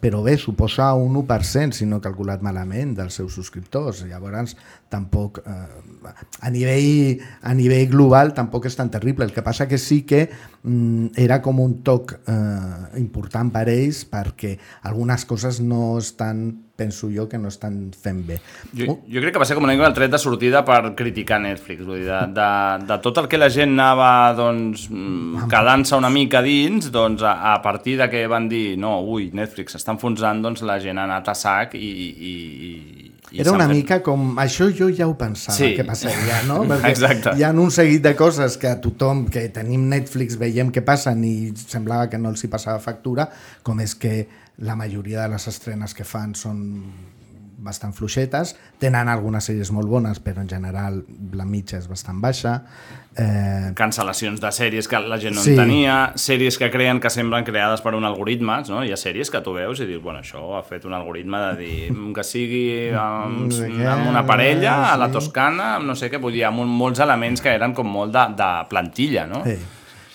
[SPEAKER 2] però bé, suposa un 1%, si no he calculat malament, dels seus subscriptors. Llavors, tampoc, eh, a, nivell, a nivell global, tampoc és tan terrible. El que passa que sí que mm, era com un toc eh, important per ells perquè algunes coses no estan, penso jo, que no estan fent bé.
[SPEAKER 3] Jo, jo crec que va ser com una mica el tret de sortida per criticar Netflix, vull dir, de, de, de tot el que la gent anava doncs, mm, quedant-se una mica dins, doncs a, a partir de que van dir no, ui, Netflix s'està enfonsant, doncs la gent ha anat a sac i... i, i
[SPEAKER 2] Era una mica com... Això jo ja ho pensava
[SPEAKER 3] Sí.
[SPEAKER 2] que passaria, no?
[SPEAKER 3] Exacte.
[SPEAKER 2] hi ha un seguit de coses que a tothom que tenim Netflix veiem que passen i semblava que no els hi passava factura, com és que la majoria de les estrenes que fan són bastant fluixetes, tenen algunes sèries molt bones, però en general la mitja és bastant baixa. Eh,
[SPEAKER 3] cancel·lacions de sèries que la gent no
[SPEAKER 2] Sí.
[SPEAKER 3] entenia, sèries que creen que semblen creades per un algoritme, no? Hi ha sèries que tu veus i dius, bueno, això ha fet un algoritme de dir mm, que sigui amb,
[SPEAKER 2] què,
[SPEAKER 3] amb una parella, a la. Toscana, amb no sé què, vull dir, amb molts elements que eren com molt de, de plantilla, no?
[SPEAKER 2] Sí.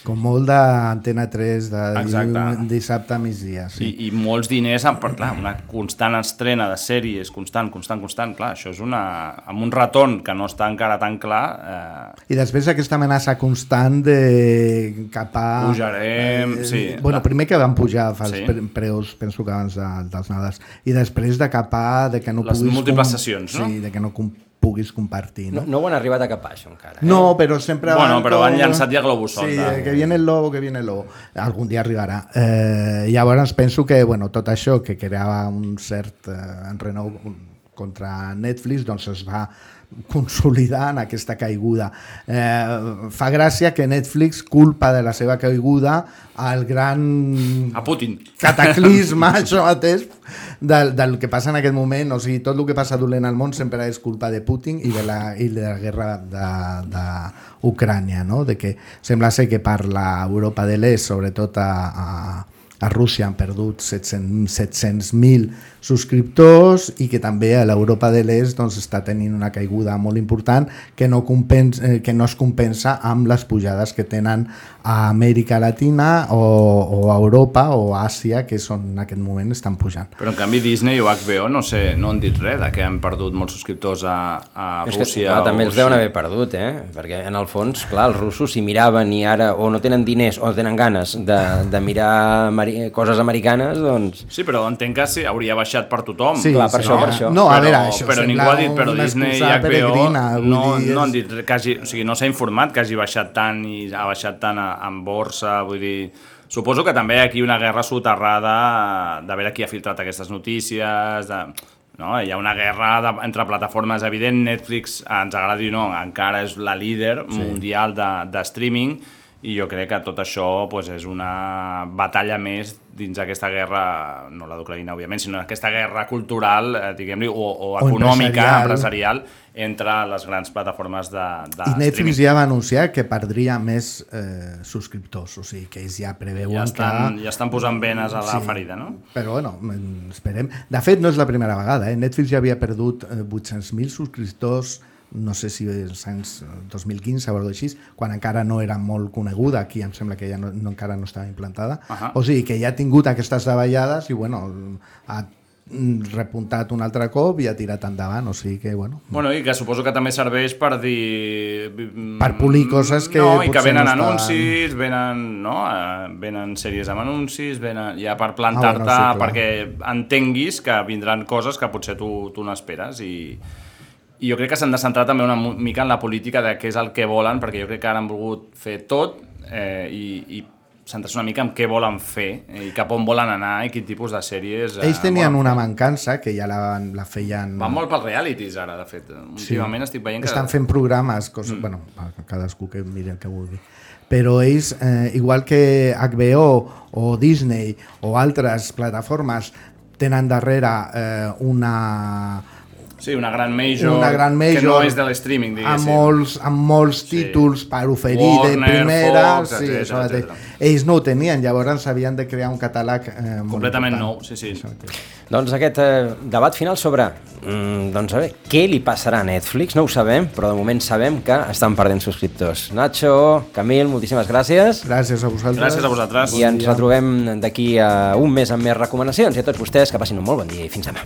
[SPEAKER 2] Com molt d'Antena 3 de
[SPEAKER 3] Exacte.
[SPEAKER 2] dissabte a migdia. Sí.
[SPEAKER 3] I, I molts diners, per, clar, una constant estrena de sèries, constant, constant, constant, clar, això és una... amb un retorn que no està encara tan clar, eh,
[SPEAKER 2] I després aquesta amenaça constant de cap a...
[SPEAKER 3] Pujarem, sí.
[SPEAKER 2] Bueno, primer que van pujar
[SPEAKER 3] Sí.
[SPEAKER 2] els pre- preus, penso que abans de, dels Nadals, i després de cap a de que no
[SPEAKER 3] Les múltiples sessions, no?
[SPEAKER 2] Sí, de que no puguis compartir,
[SPEAKER 1] No,
[SPEAKER 2] no?
[SPEAKER 1] no ho han arribat a capar, això, encara. Eh?
[SPEAKER 2] No, però sempre
[SPEAKER 3] Bueno,
[SPEAKER 2] van
[SPEAKER 3] però
[SPEAKER 2] com-
[SPEAKER 3] han llançat ja globus
[SPEAKER 2] Sí,
[SPEAKER 3] sonda.
[SPEAKER 2] eh, que viene el lobo, que viene el lobo. Algun dia arribarà. Eh, llavors penso que bueno, tot això que creava un cert eh, enrenou contra Netflix doncs es va consolidar en aquesta caiguda. Eh, fa gràcia que Netflix culpa de la seva caiguda al gran
[SPEAKER 3] a Putin.
[SPEAKER 2] cataclisme, això mateix, del, del que passa en aquest moment. O sigui, tot el que passa dolent al món sempre és culpa de Putin i de la, i de la guerra d'Ucrània, no? De que sembla ser que per l'Europa de l'Est, sobretot a, a, a Rússia, han perdut 700 700.000 subscriptors i que també a l'Europa de l'Est doncs, està tenint una caiguda molt important que no, compens, eh, que no es compensa amb les pujades que tenen a Amèrica Latina o, o a Europa o a Àsia, que són en aquest moment estan pujant.
[SPEAKER 3] Però en canvi Disney o HBO no sé, no han dit res de que han perdut molts subscriptors a, a
[SPEAKER 1] És que,
[SPEAKER 3] Rússia.
[SPEAKER 1] clar, també els deuen haver perdut, eh? Perquè en el fons, clar, els russos si miraven i ara o no tenen diners o tenen ganes de, de mirar ameri coses americanes, doncs...
[SPEAKER 3] Sí, però entenc que sí, hauria baixat per tothom.
[SPEAKER 1] Sí, Clar, per sí, això, per això.
[SPEAKER 2] No, a
[SPEAKER 3] però,
[SPEAKER 2] veure, això
[SPEAKER 3] però ningú ha dit, però Disney i HBO no, no han dit que hagi, o sigui, no s'ha informat que hagi baixat tant i ha baixat tant a, en borsa, vull dir... Suposo que també hi ha aquí una guerra soterrada de veure qui ha filtrat aquestes notícies, de, no? hi ha una guerra de, entre plataformes evident, Netflix, ens agradi o no, encara és la líder
[SPEAKER 2] Sí.
[SPEAKER 3] mundial de, de streaming, i jo crec que tot això pues, és una batalla més dins d'aquesta guerra, no la d'Ucraïna, òbviament, sinó aquesta guerra cultural, eh, diguem-li, o, o
[SPEAKER 2] O
[SPEAKER 3] econòmica,
[SPEAKER 2] empresarial.
[SPEAKER 3] empresarial, entre les grans plataformes de, de
[SPEAKER 2] I Netflix
[SPEAKER 3] streaming.
[SPEAKER 2] ja va anunciar que perdria més eh, subscriptors, o sigui que ells ja preveuen
[SPEAKER 3] Ja estan,
[SPEAKER 2] que...
[SPEAKER 3] ja estan posant venes a la
[SPEAKER 2] Sí.
[SPEAKER 3] ferida, no?
[SPEAKER 2] Però bueno, mm, esperem. De fet, no és la primera vegada. Eh? Netflix ja havia perdut eh, 800.000 subscriptors no sé si els anys 2015 o alguna així, quan encara no era molt coneguda, aquí em sembla que ja no, no encara no estava implantada.
[SPEAKER 3] Ahà.
[SPEAKER 2] O sigui, que ja ha tingut aquestes davallades i, bueno, ha mm, repuntat un altre cop i ha tirat endavant, o sigui que, bueno...
[SPEAKER 3] Bueno, i que suposo que també serveix per dir...
[SPEAKER 2] Per polir coses que
[SPEAKER 3] No, i que venen
[SPEAKER 2] no
[SPEAKER 3] anuncis, venen, no? eh, venen sèries amb anuncis, venen ja per plantar-te,
[SPEAKER 2] Ah, bueno, sí, clar.
[SPEAKER 3] perquè entenguis que vindran coses que potser tu, tu no esperes i, i jo crec que s'han de centrar també una mica en la política de què és el que volen, perquè jo crec que ara han volgut fer tot eh, i, i centrar-se una mica en què volen fer i cap on volen anar i quin tipus de sèries eh,
[SPEAKER 2] Ells tenien una
[SPEAKER 3] fer.
[SPEAKER 2] mancança que ja la, la feien...
[SPEAKER 3] Van molt pels realities ara, de fet. Últimament estic veient que...
[SPEAKER 2] Estan fent programes, coses, mm. bueno, cadascú que miri el que vulgui. Però ells, eh, igual que HBO o Disney o altres plataformes, tenen darrere eh, una,
[SPEAKER 3] Sí, una gran major,
[SPEAKER 2] una gran major
[SPEAKER 3] que no és de l'streaming,
[SPEAKER 2] amb
[SPEAKER 3] diguéssim.
[SPEAKER 2] molts, amb molts títols per oferir de
[SPEAKER 3] Warner,
[SPEAKER 2] primera.
[SPEAKER 3] Fox,
[SPEAKER 2] sí,
[SPEAKER 3] etcètera, etcètera.
[SPEAKER 2] Ells no ho tenien, llavors havien de crear un catàleg eh,
[SPEAKER 3] Completament
[SPEAKER 2] important.
[SPEAKER 3] nou, sí, sí.
[SPEAKER 1] Doncs aquest eh, debat final sobre mm, doncs a veure, què li passarà a Netflix, no ho sabem, però de moment sabem que estan perdent subscriptors. Nacho, Camil, moltíssimes gràcies.
[SPEAKER 2] Gràcies a vosaltres.
[SPEAKER 3] Gràcies a vosaltres.
[SPEAKER 1] I ens retrobem d'aquí a un mes amb més recomanacions. I a tots vostès que passin un molt bon dia i fins demà.